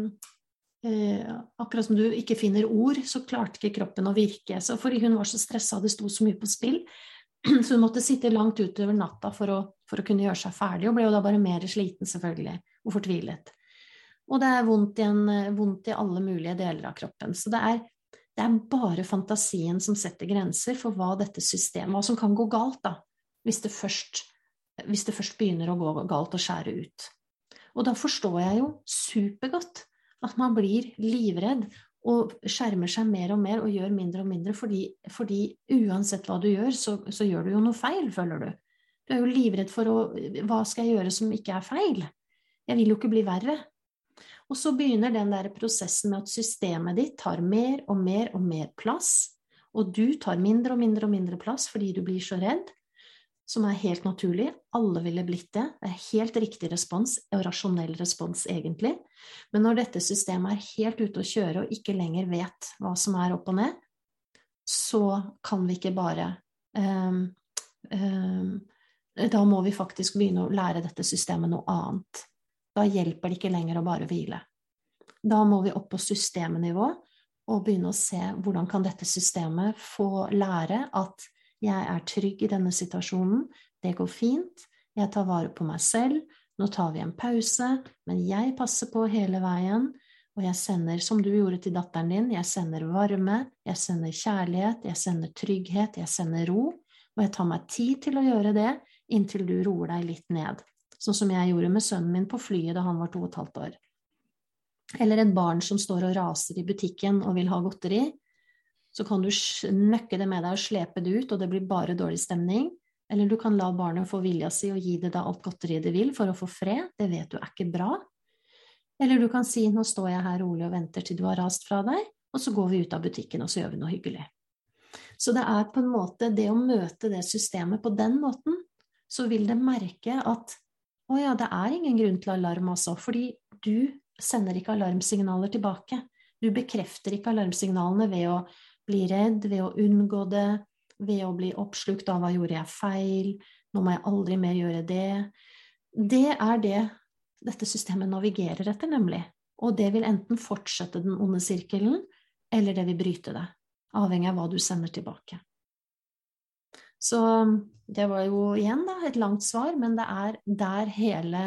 Eh, akkurat som du ikke finner ord, så klarte ikke kroppen å virke. Så fordi hun var så stressa, det sto så mye på spill, så hun måtte sitte langt utover natta for å, for å kunne gjøre seg ferdig, og ble jo da bare mer sliten, selvfølgelig, og fortvilet. Og det er vondt i, en, vondt i alle mulige deler av kroppen. Så det er, det er, bare fantasien som setter grenser for hva dette systemet Hva som kan gå galt, da, hvis det først, hvis det først begynner å gå galt og skjære ut. Og da forstår jeg jo supergodt at man blir livredd og skjermer seg mer og mer og gjør mindre og mindre, fordi, fordi uansett hva du gjør, så, så, gjør du jo noe feil, føler du. Du er jo livredd for å Hva skal jeg gjøre som ikke er feil? Jeg vil jo ikke bli verre. Og så begynner den der prosessen med at systemet ditt tar mer og mer og mer plass, og du tar mindre og mindre og mindre plass fordi du blir så redd som er helt naturlig. Alle ville blitt det. Det er helt riktig respons, og rasjonell respons, egentlig. Men når dette systemet er helt ute å kjøre og ikke lenger vet hva som er opp og ned, så kan vi ikke bare um, um, Da må vi faktisk begynne å lære dette systemet noe annet. Da hjelper det ikke lenger å bare hvile. Da må vi opp på systemnivå og begynne å se hvordan kan dette systemet få lære at jeg er trygg i denne situasjonen, det går fint, jeg tar vare på meg selv, nå tar vi en pause, men jeg passer på hele veien, og jeg sender, som du gjorde til datteren din, jeg sender varme, jeg sender kjærlighet, jeg sender trygghet, jeg sender ro, og jeg tar meg tid til å gjøre det inntil du roer deg litt ned, sånn som jeg gjorde med sønnen min på flyet da han var to og et halvt år. Eller et barn som står og raser i butikken og vil ha godteri, så kan du nøkke det med deg og slepe det ut, og det blir bare dårlig stemning. Eller du kan la barnet få vilja si og gi det da alt godteriet det vil for å få fred, det vet du er ikke bra. Eller du kan si nå står jeg her rolig og venter til du har rast fra deg, og så går vi ut av butikken og så gjør vi noe hyggelig. Så det er på en måte det å møte det systemet på den måten, så vil det merke at å ja, det er ingen grunn til alarm, altså, fordi du sender ikke alarmsignaler tilbake. Du bekrefter ikke alarmsignalene ved å bli redd, ved å unngå det, ved å bli oppslukt av hva gjorde jeg feil, nå må jeg aldri mer gjøre det. Det er det dette systemet navigerer etter, nemlig. Og det vil enten fortsette den onde sirkelen, eller det vil bryte det. Avhengig av hva du sender tilbake. Så det var jo igjen da, et langt svar, men det er der hele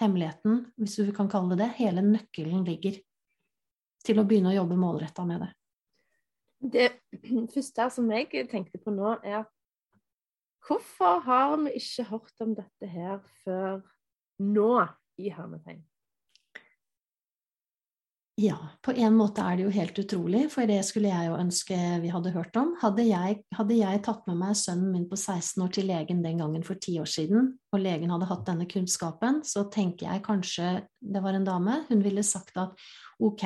hemmeligheten, hvis du kan kalle det det, hele nøkkelen ligger til å begynne å jobbe målretta med det. Det første som jeg tenkte på nå, er hvorfor har vi ikke hørt om dette her før nå, i hermetegn? Ja, på en måte er det jo helt utrolig, for det skulle jeg jo ønske vi hadde hørt om. Hadde jeg, hadde jeg, tatt med meg sønnen min på 16 år til legen den gangen for ti år siden, og legen hadde hatt denne kunnskapen, så tenker jeg kanskje det var en dame, hun ville sagt at ok,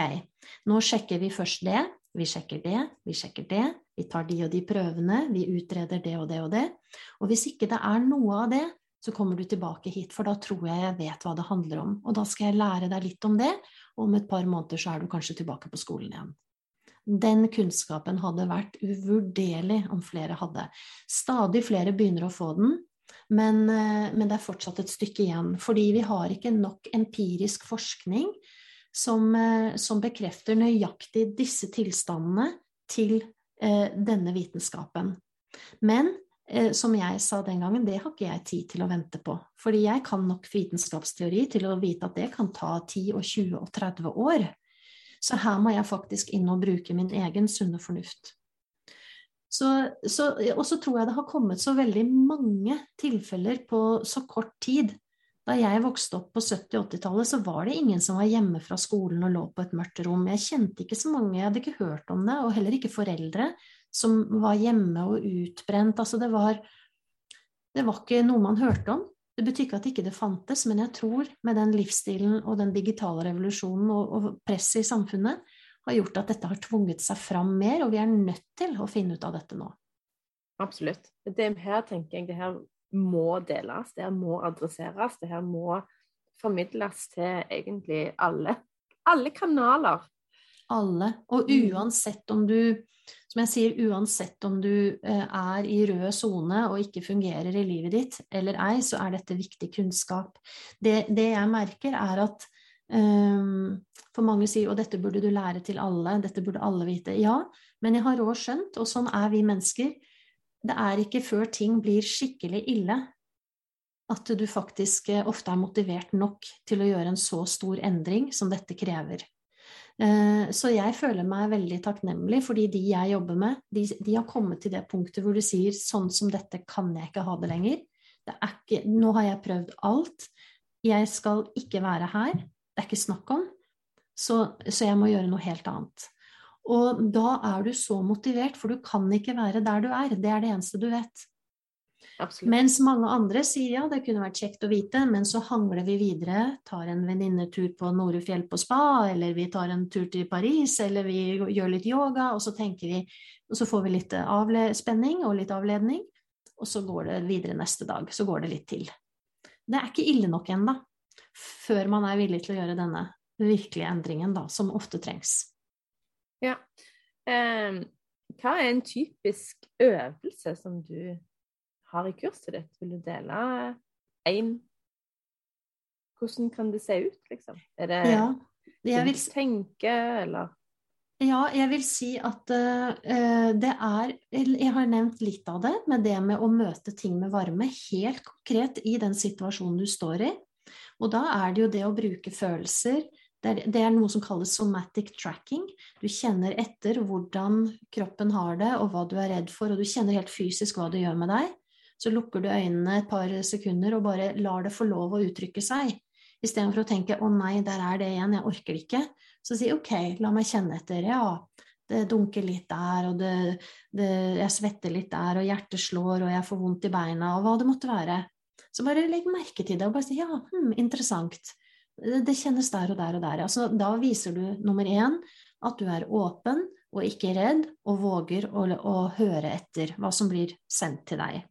nå sjekker vi først det, vi sjekker det, vi sjekker det, vi tar de og de prøvene, vi utreder det og det og det, og hvis ikke det er noe av det, så kommer du tilbake hit, for da tror jeg jeg vet hva det handler om. Og da skal jeg lære deg litt om det, og om et par måneder så er du kanskje tilbake på skolen igjen. Den kunnskapen hadde vært uvurderlig om flere hadde. Stadig flere begynner å få den, men, eh, men, det er fortsatt et stykke igjen. Fordi vi har ikke nok empirisk forskning som, eh, som bekrefter nøyaktig disse tilstandene til eh, denne vitenskapen. Men Eh, som jeg sa den gangen, det har ikke jeg tid til å vente på. Fordi jeg kan nok vitenskapsteori til å vite at det kan ta 10 og 20 og 30 år. Så her må jeg faktisk inn og bruke min egen sunne fornuft. Så, så, og så tror jeg det har kommet så veldig mange tilfeller på så kort tid. Da jeg vokste opp på 70- 80-tallet, så var det ingen som var hjemme fra skolen og lå på et mørkt rom. Jeg kjente ikke så mange, jeg hadde ikke hørt om det, og heller ikke foreldre som var hjemme og utbrent. Altså det var Det var ikke noe man hørte om. Det betyr ikke at ikke det fantes, men jeg tror med den livsstilen og den digitale revolusjonen og, og presset i samfunnet har gjort at dette har tvunget seg fram mer, og vi er nødt til å finne ut av dette nå. Absolutt. Det her tenker jeg det her må deles, det her må adresseres, det her må formidles til egentlig alle. Alle kanaler. Alle. Og mm. uansett om du som jeg sier, uansett om du eh, er i rød sone og ikke fungerer i livet ditt eller ei, så er dette viktig kunnskap. Det, det jeg merker, er at um, For mange sier og dette burde du lære til alle, dette burde alle vite. Ja, men jeg har òg skjønt, og sånn er vi mennesker, det er ikke før ting blir skikkelig ille at du faktisk eh, ofte er motivert nok til å gjøre en så stor endring som dette krever. Eh, så jeg føler meg veldig takknemlig, fordi de jeg jobber med, de, de, har kommet til det punktet hvor du sier sånn som dette kan jeg ikke ha det lenger. Det ikke, nå har jeg prøvd alt. Jeg skal ikke være her. Det er ikke snakk om. Så, så jeg må gjøre noe helt annet. Og da er du så motivert, for du kan ikke være der du er. Det er det eneste du vet. Absolutt. Mens mange andre sier ja, det kunne vært kjekt å vite, men så hangler vi videre, tar en venninnetur på Norefjell på spa, eller vi tar en tur til Paris, eller vi gjør litt yoga, og så tenker vi Og så får vi litt spenning og litt avledning, og så går det videre neste dag. Så går det litt til. Det er ikke ille nok ennå, før man er villig til å gjøre denne virkelige endringen, da, som ofte trengs. Ja. Um, hva er en typisk øvelse som du har i kurset ditt? Vil du dele én? hvordan kan det se ut, liksom? Er det Ja, jeg vil, du tenker, eller ja, jeg vil si at uh, det er Jeg har nevnt litt av det, med det med å møte ting med varme helt konkret i den situasjonen du står i. Og da er det jo det å bruke følelser. Det er, noe som kalles somatic tracking. Du kjenner etter hvordan kroppen har det, og hva du er redd for, og du kjenner helt fysisk hva det gjør med deg. Så lukker du øynene et par sekunder og bare lar det få lov å uttrykke seg. Istedenfor å tenke 'å nei, der er det igjen, jeg orker det ikke'. Så si 'ok, la meg kjenne etter'. Ja, det dunker litt der, og det, det, jeg svetter litt der, og hjertet slår, og jeg får vondt i beina, og hva det måtte være. Så bare legg merke til det, og bare si 'ja, hm, interessant'. Det, kjennes der og der og der. Altså, da viser du nummer én at du er åpen og ikke redd, og våger å, å høre etter hva som blir sendt til deg.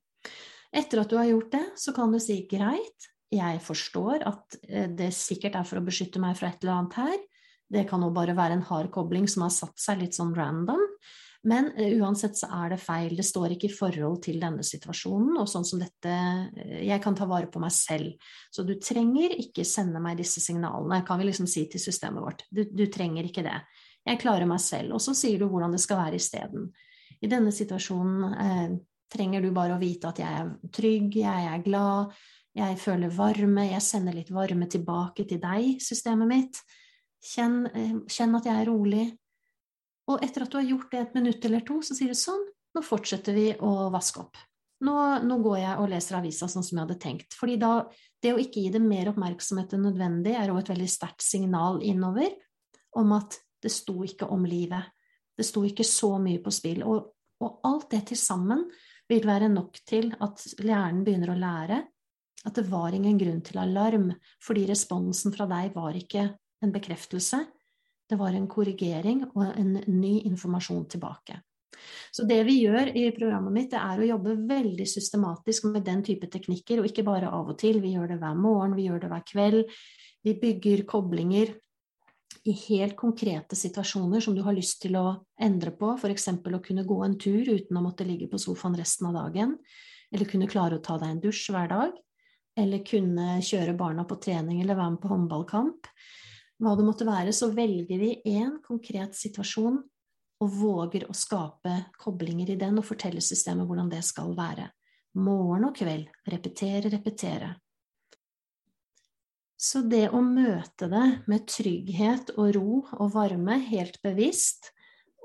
Etter at du har gjort det, så kan du si greit, jeg forstår at eh, det sikkert er for å beskytte meg fra et eller annet her. Det kan jo bare være en hard kobling som har satt seg litt sånn random. Men eh, uansett så er det feil. Det står ikke i forhold til denne situasjonen. Og sånn som dette eh, Jeg kan ta vare på meg selv. Så du trenger ikke sende meg disse signalene, kan vi liksom si til systemet vårt. Du, du trenger ikke det. Jeg klarer meg selv. Og så sier du hvordan det skal være isteden. I denne situasjonen eh, trenger du bare å vite at jeg er trygg, jeg er glad, jeg føler varme, jeg sender litt varme tilbake til deg, systemet mitt. Kjenn, eh, kjenn, at jeg er rolig. Og etter at du har gjort det et minutt eller to, så sier du sånn, nå fortsetter vi å vaske opp. Nå, nå går jeg og leser avisa sånn som jeg hadde tenkt. Fordi da, det å ikke gi det mer oppmerksomhet enn nødvendig, er òg et veldig sterkt signal innover om at det sto ikke om livet. Det sto ikke så mye på spill. Og, og alt det til sammen vil være nok til at hjernen begynner å lære at det var ingen grunn til alarm, fordi responsen fra deg var ikke en bekreftelse, det var en korrigering og en ny informasjon tilbake. Så det vi gjør i programmet mitt, det er å jobbe veldig systematisk med den type teknikker, og ikke bare av og til. Vi gjør det hver morgen, vi gjør det hver kveld. Vi bygger koblinger i helt konkrete situasjoner som du har lyst til å endre på, f.eks. å kunne gå en tur uten å måtte ligge på sofaen resten av dagen, eller kunne klare å ta deg en dusj hver dag eller kunne kjøre barna på trening eller være med på håndballkamp, hva det måtte være, så velger vi én konkret situasjon og våger å skape koblinger i den og fortelle systemet hvordan det skal være. Morgen og kveld. Repetere, repetere. Så det å møte det med trygghet og ro og varme, helt bevisst,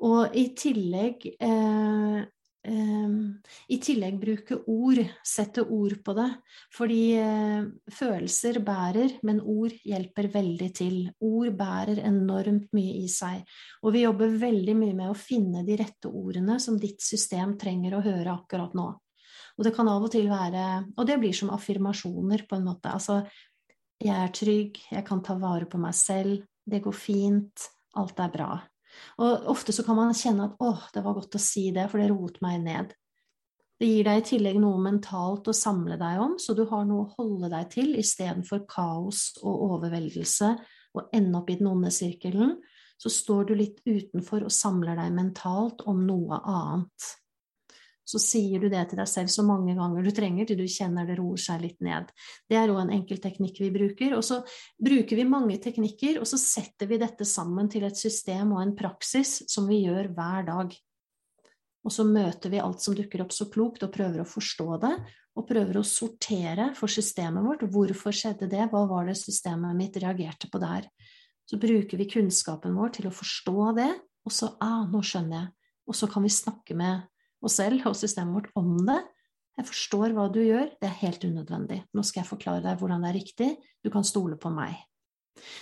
og i tillegg eh, I tillegg bruke ord, sette ord på det. Fordi uh, følelser bærer, men ord hjelper veldig til. Ord bærer enormt mye i seg. Og vi jobber veldig mye med å finne de rette ordene som ditt system trenger å høre akkurat nå. Og det kan av og til være Og det blir som affirmasjoner, på en måte. Altså, jeg er trygg, jeg kan ta vare på meg selv, det går fint, alt er bra. Og ofte så kan man kjenne at 'åh, det var godt å si det, for det roet meg ned'. Det gir deg i tillegg noe mentalt å samle deg om, så du har noe å holde deg til istedenfor kaos og overveldelse og ende opp i den onde sirkelen. Så står du litt utenfor og samler deg mentalt om noe annet så sier du det til deg selv så mange ganger du trenger til du kjenner det roer seg litt ned. Det er òg en enkel teknikk vi bruker. Og så bruker vi mange teknikker, og så setter vi dette sammen til et system og en praksis som vi gjør hver dag. Og så møter vi alt som dukker opp så klokt, og prøver å forstå det. Og prøver å sortere for systemet vårt. Hvorfor skjedde det? Hva var det systemet mitt reagerte på der? Så bruker vi kunnskapen vår til å forstå det, og så ah, nå skjønner jeg. Og så kan vi snakke med oss selv og systemet vårt om det. Jeg forstår hva du gjør, det er helt unødvendig. Nå skal jeg forklare deg hvordan det er riktig, du kan stole på meg.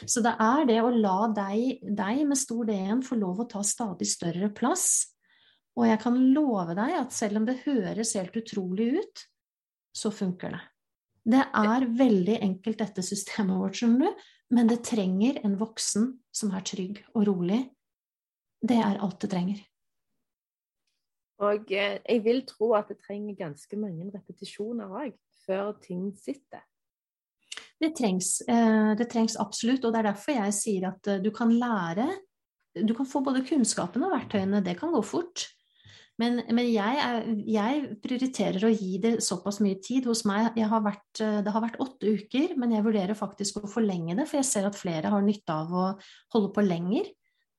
Så det er det å la deg, deg med stor D-en få lov å ta stadig større plass. Og jeg kan love deg at selv om det høres helt utrolig ut, så funker det. Det er veldig enkelt, dette systemet vårt, skjønner du, men det trenger en voksen som er trygg og rolig. Det er alt det trenger. Og eh, jeg vil tro at det trenger ganske mange repetisjoner òg, før ting sitter. Det trengs, eh, det trengs absolutt, og det er derfor jeg sier at eh, du kan lære Du kan få både kunnskapen og verktøyene, det kan gå fort. Men, men jeg, er, jeg, prioriterer å gi det såpass mye tid. Hos meg har vært, det har vært åtte uker, men jeg vurderer faktisk å forlenge det, for jeg ser at flere har nytte av å holde på lenger.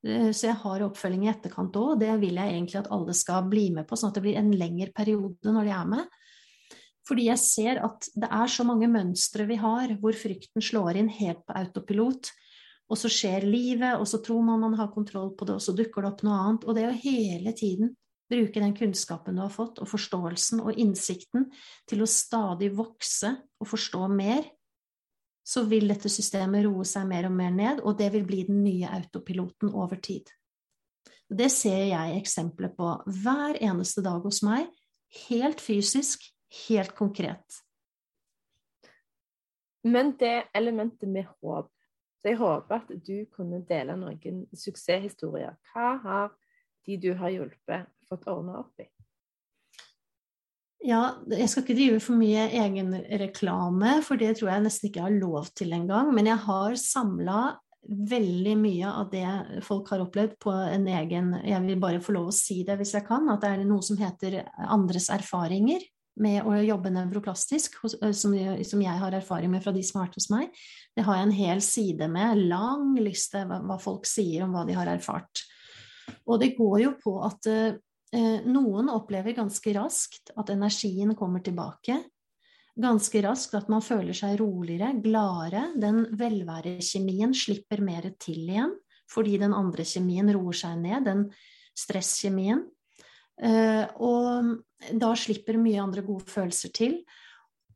Eh, så jeg har oppfølging i etterkant òg, og det vil jeg egentlig at alle skal bli med på, sånn at det blir en lengre periode når de er med. Fordi jeg ser at det er så mange mønstre vi har hvor frykten slår inn helt på autopilot. Og så skjer livet, og så tror man man har kontroll på det, og så dukker det opp noe annet. Og det å hele tiden bruke den kunnskapen du har fått, og forståelsen og innsikten til å stadig vokse og forstå mer, så vil dette systemet roe seg mer og mer ned, og det vil bli den nye autopiloten over tid. Det ser jeg eksempler på hver eneste dag hos meg, helt fysisk, helt konkret. Men det elementet med håp Så jeg håper at du kunne dele noen suksesshistorier. Hva har de du har hjulpet, fått ordna opp i? Ja, jeg skal ikke drive for mye egenreklame, for det tror jeg nesten ikke jeg har lov til engang. Men jeg har samla veldig mye av det folk har opplevd på en egen Jeg vil bare få lov å si det hvis jeg kan, at det er noe som heter andres erfaringer med å jobbe nevroplastisk, som, jeg har erfaring med fra de som har vært hos meg. Det har jeg en hel side med, lang liste hva, folk sier om hva de har erfart. Og det går jo på at noen opplever ganske raskt at energien kommer tilbake. Ganske raskt at man føler seg roligere, gladere. Den velværekjemien slipper mer til igjen fordi den andre kjemien roer seg ned, den stresskjemien. Eh, og da slipper mye andre gode følelser til.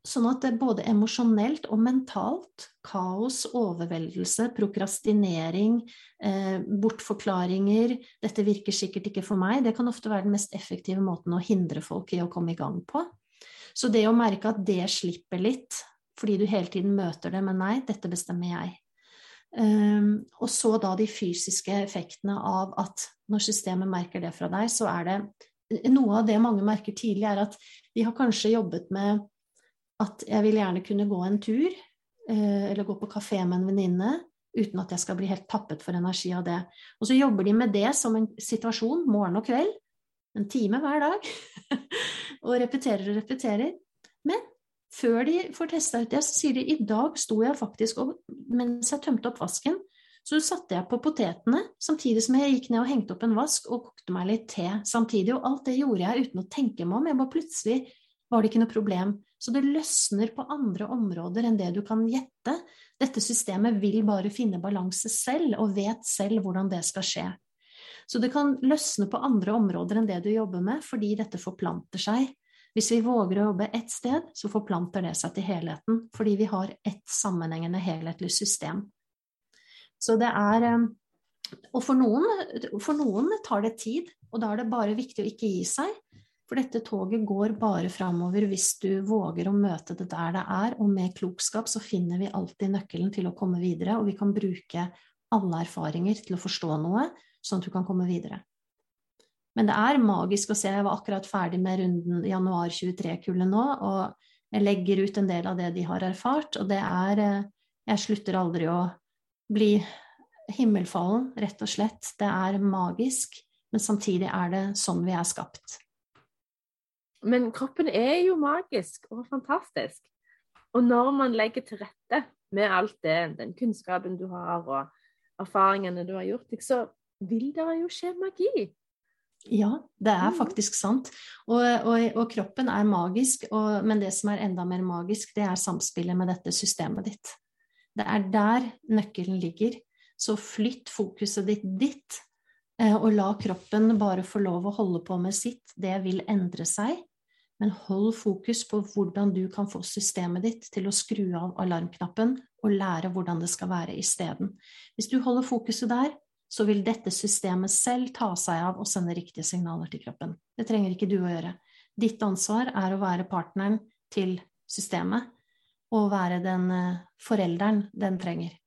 Sånn at det både emosjonelt og mentalt, kaos, overveldelse, prokrastinering, eh, bortforklaringer 'Dette virker sikkert ikke for meg', det kan ofte være den mest effektive måten å hindre folk i å komme i gang på. Så det å merke at det slipper litt, fordi du hele tiden møter det med 'nei, dette bestemmer jeg'. Um, og så da de fysiske effektene av at når systemet merker det fra deg, så er det noe av det mange merker tidlig, er at de har kanskje jobbet med at jeg vil gjerne kunne gå en tur, eh, eller gå på kafé med en venninne, uten at jeg skal bli helt tappet for energi av det. Og så jobber de med det som en situasjon morgen og kveld, en time hver dag, og repeterer og repeterer. Men før de får testa ut det, så sier de i dag sto jeg faktisk og mens jeg tømte opp vasken, så satte jeg på potetene samtidig som jeg gikk ned og hengte opp en vask og kokte meg litt te samtidig. Og alt det gjorde jeg uten å tenke meg om. Jeg bare plutselig var det ikke noe problem. Så det løsner på andre områder enn det du kan gjette. Dette systemet vil bare finne balanse selv, og vet selv hvordan det skal skje. Så det kan løsne på andre områder enn det du jobber med, fordi dette forplanter seg. Hvis vi våger å jobbe ett sted, så forplanter det seg til helheten, fordi vi har ett sammenhengende, helhetlig system. Så det er eh, Og for noen, for noen tar det tid, og da er det bare viktig å ikke gi seg. For dette toget går bare framover hvis du våger å møte det der det er, og med klokskap så finner vi alltid nøkkelen til å komme videre, og vi kan bruke alle erfaringer til å forstå noe, sånn at du kan komme videre. Men det er magisk å se. Jeg var akkurat ferdig med runden januar 23-kullet nå, og jeg legger ut en del av det de har erfart, og det er eh, Jeg slutter aldri å bli himmelfallen, rett og slett. Det er magisk, men samtidig er det sånn vi er skapt. Men kroppen er jo magisk og fantastisk. Og når man legger til rette med alt det, den kunnskapen du har, og erfaringene du har gjort deg, så vil det jo skje magi. Ja, det er mm. faktisk sant. Og, og, og kroppen er magisk, og, men det som er enda mer magisk, det er samspillet med dette systemet ditt. Det er der nøkkelen ligger. Så flytt fokuset ditt dit, eh, og la kroppen bare få lov å holde på med sitt. Det vil endre seg. Men hold fokus på hvordan du kan få systemet ditt til å skru av alarmknappen og lære hvordan det skal være isteden. Hvis du holder fokuset der, så vil dette systemet selv ta seg av og sende riktige signaler til kroppen. Det trenger ikke du å gjøre. Ditt ansvar er å være partneren til systemet og være den eh, forelderen den trenger.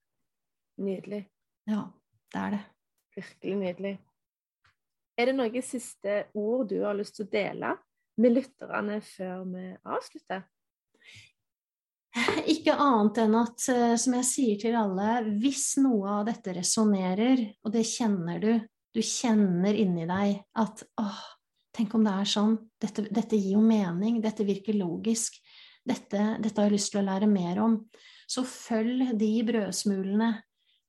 Nydelig. Ja, det er det. Virkelig nydelig. Er det noen siste ord du har lyst til å dele med lytterne før vi avslutter? Ikke annet enn at, eh, som jeg sier til alle, hvis noe av dette resonnerer, og det kjenner du, du kjenner inni deg at åh, Tenk om det er sånn. Dette, dette gir jo mening. Dette virker logisk. Dette, dette, har jeg lyst til å lære mer om. Så følg de brødsmulene.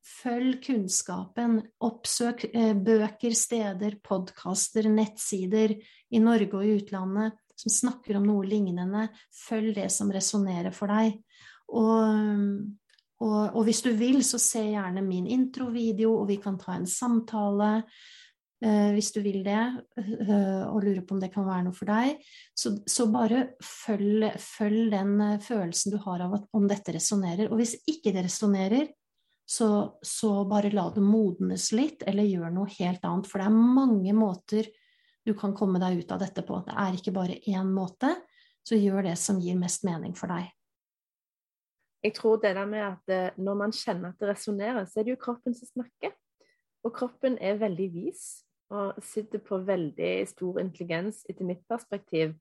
Følg kunnskapen. Oppsøk eh, bøker, steder, podkaster, nettsider i Norge og i utlandet som snakker om noe lignende. Følg det som resonnerer for deg. Og, og, og, hvis du vil, så se gjerne min introvideo, og vi kan ta en samtale. Uh, hvis du vil det, uh, og lurer på om det kan være noe for deg. Så, så bare følg, følg, den uh, følelsen du har av at, om dette resonnerer. Og hvis ikke det resonnerer, så, så, bare la det modnes litt, eller gjør noe helt annet. For det er mange måter du kan komme deg ut av dette på. Det er ikke bare én måte. Så gjør det som gir mest mening for deg. Jeg tror det der med at når man kjenner at det resonnerer, så er det jo kroppen som snakker. Og kroppen er veldig vis og sitter på veldig stor intelligens, etter mitt perspektiv.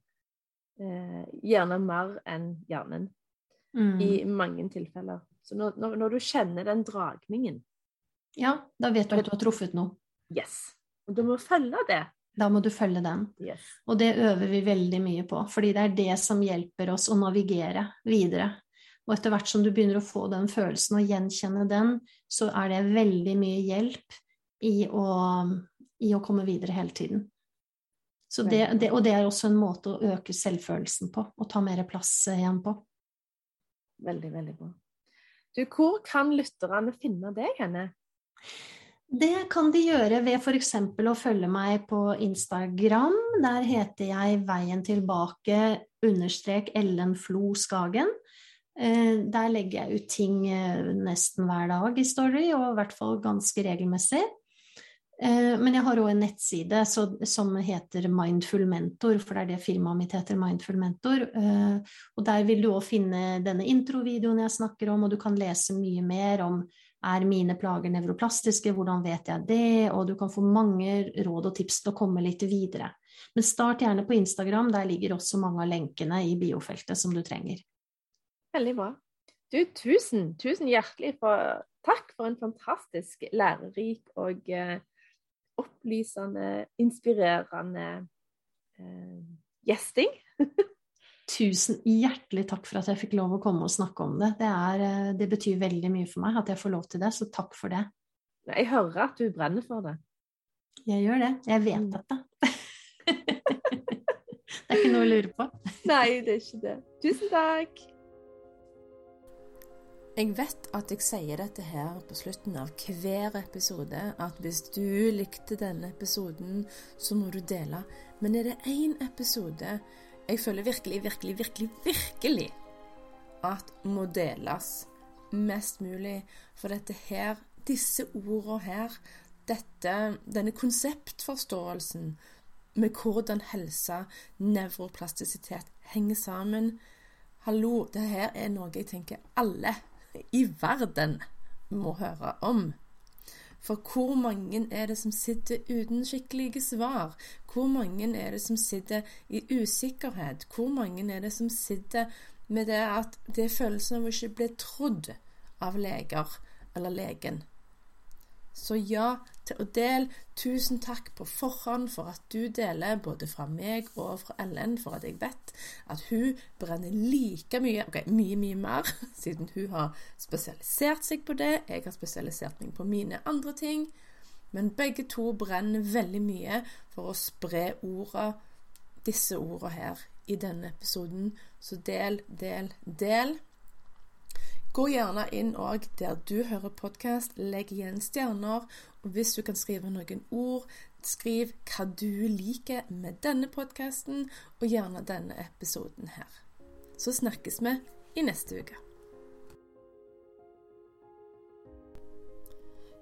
Eh, gjerne mer enn hjernen. Mm. I mange tilfeller. Så når, når, når, du kjenner den dragningen Ja, da vet du at du har truffet noe. Yes. Og du må følge det. Da må du følge den. Yes. Og det øver vi veldig mye på, fordi det er det som hjelper oss å navigere videre. Og etter hvert som du begynner å få den følelsen og gjenkjenne den, så er det veldig mye hjelp i å i å komme videre hele tiden. Det, det, og det er også en måte å øke selvfølelsen på, og ta mer plass igjen på. Veldig, veldig bra. Du, hvor kan lytterne finne deg henne? Det kan de gjøre ved f.eks. å følge meg på Instagram. Der heter jeg Veien tilbake understrek Ellen Flo Skagen. Eh, der legger jeg ut ting eh, nesten hver dag i Story, og i hvert fall ganske regelmessig. Eh, men jeg har òg en nettside som heter Mindful Mentor, for det er det firmaet mitt heter, Mindful Mentor. Eh, og der vil du òg finne denne introvideoen jeg snakker om, og du kan lese mye mer om er mine plager nevroplastiske, hvordan vet jeg det, og du kan få mange råd og tips til å komme litt videre. Men start gjerne på Instagram, der ligger også mange av lenkene i biofeltet som du trenger. Veldig bra. Du, tusen, tusen hjertelig for, takk for en fantastisk lærerik og eh, opplysende, inspirerende eh, gjesting. Tusen hjertelig takk for at jeg fikk lov å komme og snakke om det. Det, er, eh, det, betyr veldig mye for meg at jeg får lov til det, så takk for det. Jeg hører at du brenner for det. Jeg gjør det. Jeg vet mm. dette. det er ikke noe å lure på. Nei, det er ikke det. Tusen takk. Jeg vet at jeg sier dette her på slutten av hver episode, at hvis du likte denne episoden, så må du dele. Men er det én episode jeg føler virkelig, virkelig, virkelig, virkelig at må deles mest mulig, for dette her, disse ordene her, dette, denne konseptforståelsen med hvordan helse, nevroplastisitet henger sammen Hallo, det her er noe jeg tenker alle i verden må høre om. For hvor mange er det som sitter uten skikkelige svar? Hvor mange er det som sitter i usikkerhet? Hvor mange er det som sitter med det at det er følelsen av å ikke bli trodd av leger eller legen? Så ja til å dele. Tusen takk på forhånd for at du deler, både fra meg og fra Ellen, for at jeg vet at hun brenner like mye, ok, mye, mye mer, siden hun har spesialisert seg på det. Jeg har spesialisert meg på mine andre ting. Men begge to brenner veldig mye for å spre orda, disse orda her, i denne episoden. Så del, del, del. Gå gjerne inn òg der du hører podkast. Legg igjen stjerner. Og hvis du kan skrive noen ord, skriv hva du liker med denne podkasten, og gjerne denne episoden her. Så snakkes vi i neste uke.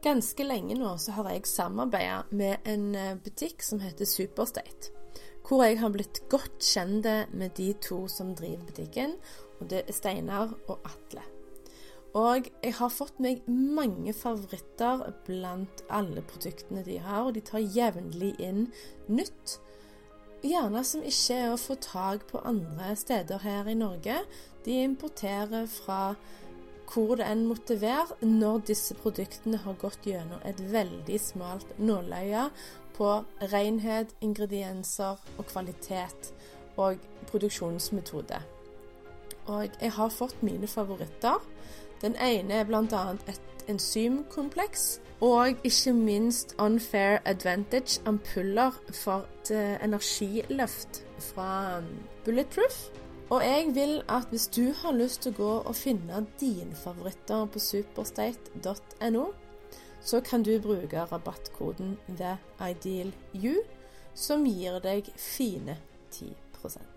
Ganske lenge nå så har jeg samarbeida med en eh, butikk som heter Superstate. Hvor jeg har blitt godt kjent med de to som driver butikken. Og det er Steinar og Atle. Og jeg har fått meg mange favoritter blant alle produktene de har, og de tar jevnlig inn nytt. Gjerne som ikke er å få tak på andre steder her i Norge. De importerer fra hvor det enn måtte være, når disse produktene har gått gjennom et veldig smalt nåløye på renhet, ingredienser og kvalitet og produksjonsmetode. Og jeg har fått mine favoritter. Den ene er bl.a. et enzymkompleks. Og ikke minst Unfair Advantage ampuller for et eh, energiløft fra um, Bulletproof. Og jeg vil at hvis du har lyst til å gå og finne dine favoritter på superstate.no, så kan du bruke rabattkoden THEIDEALYOU, som gir deg fine 10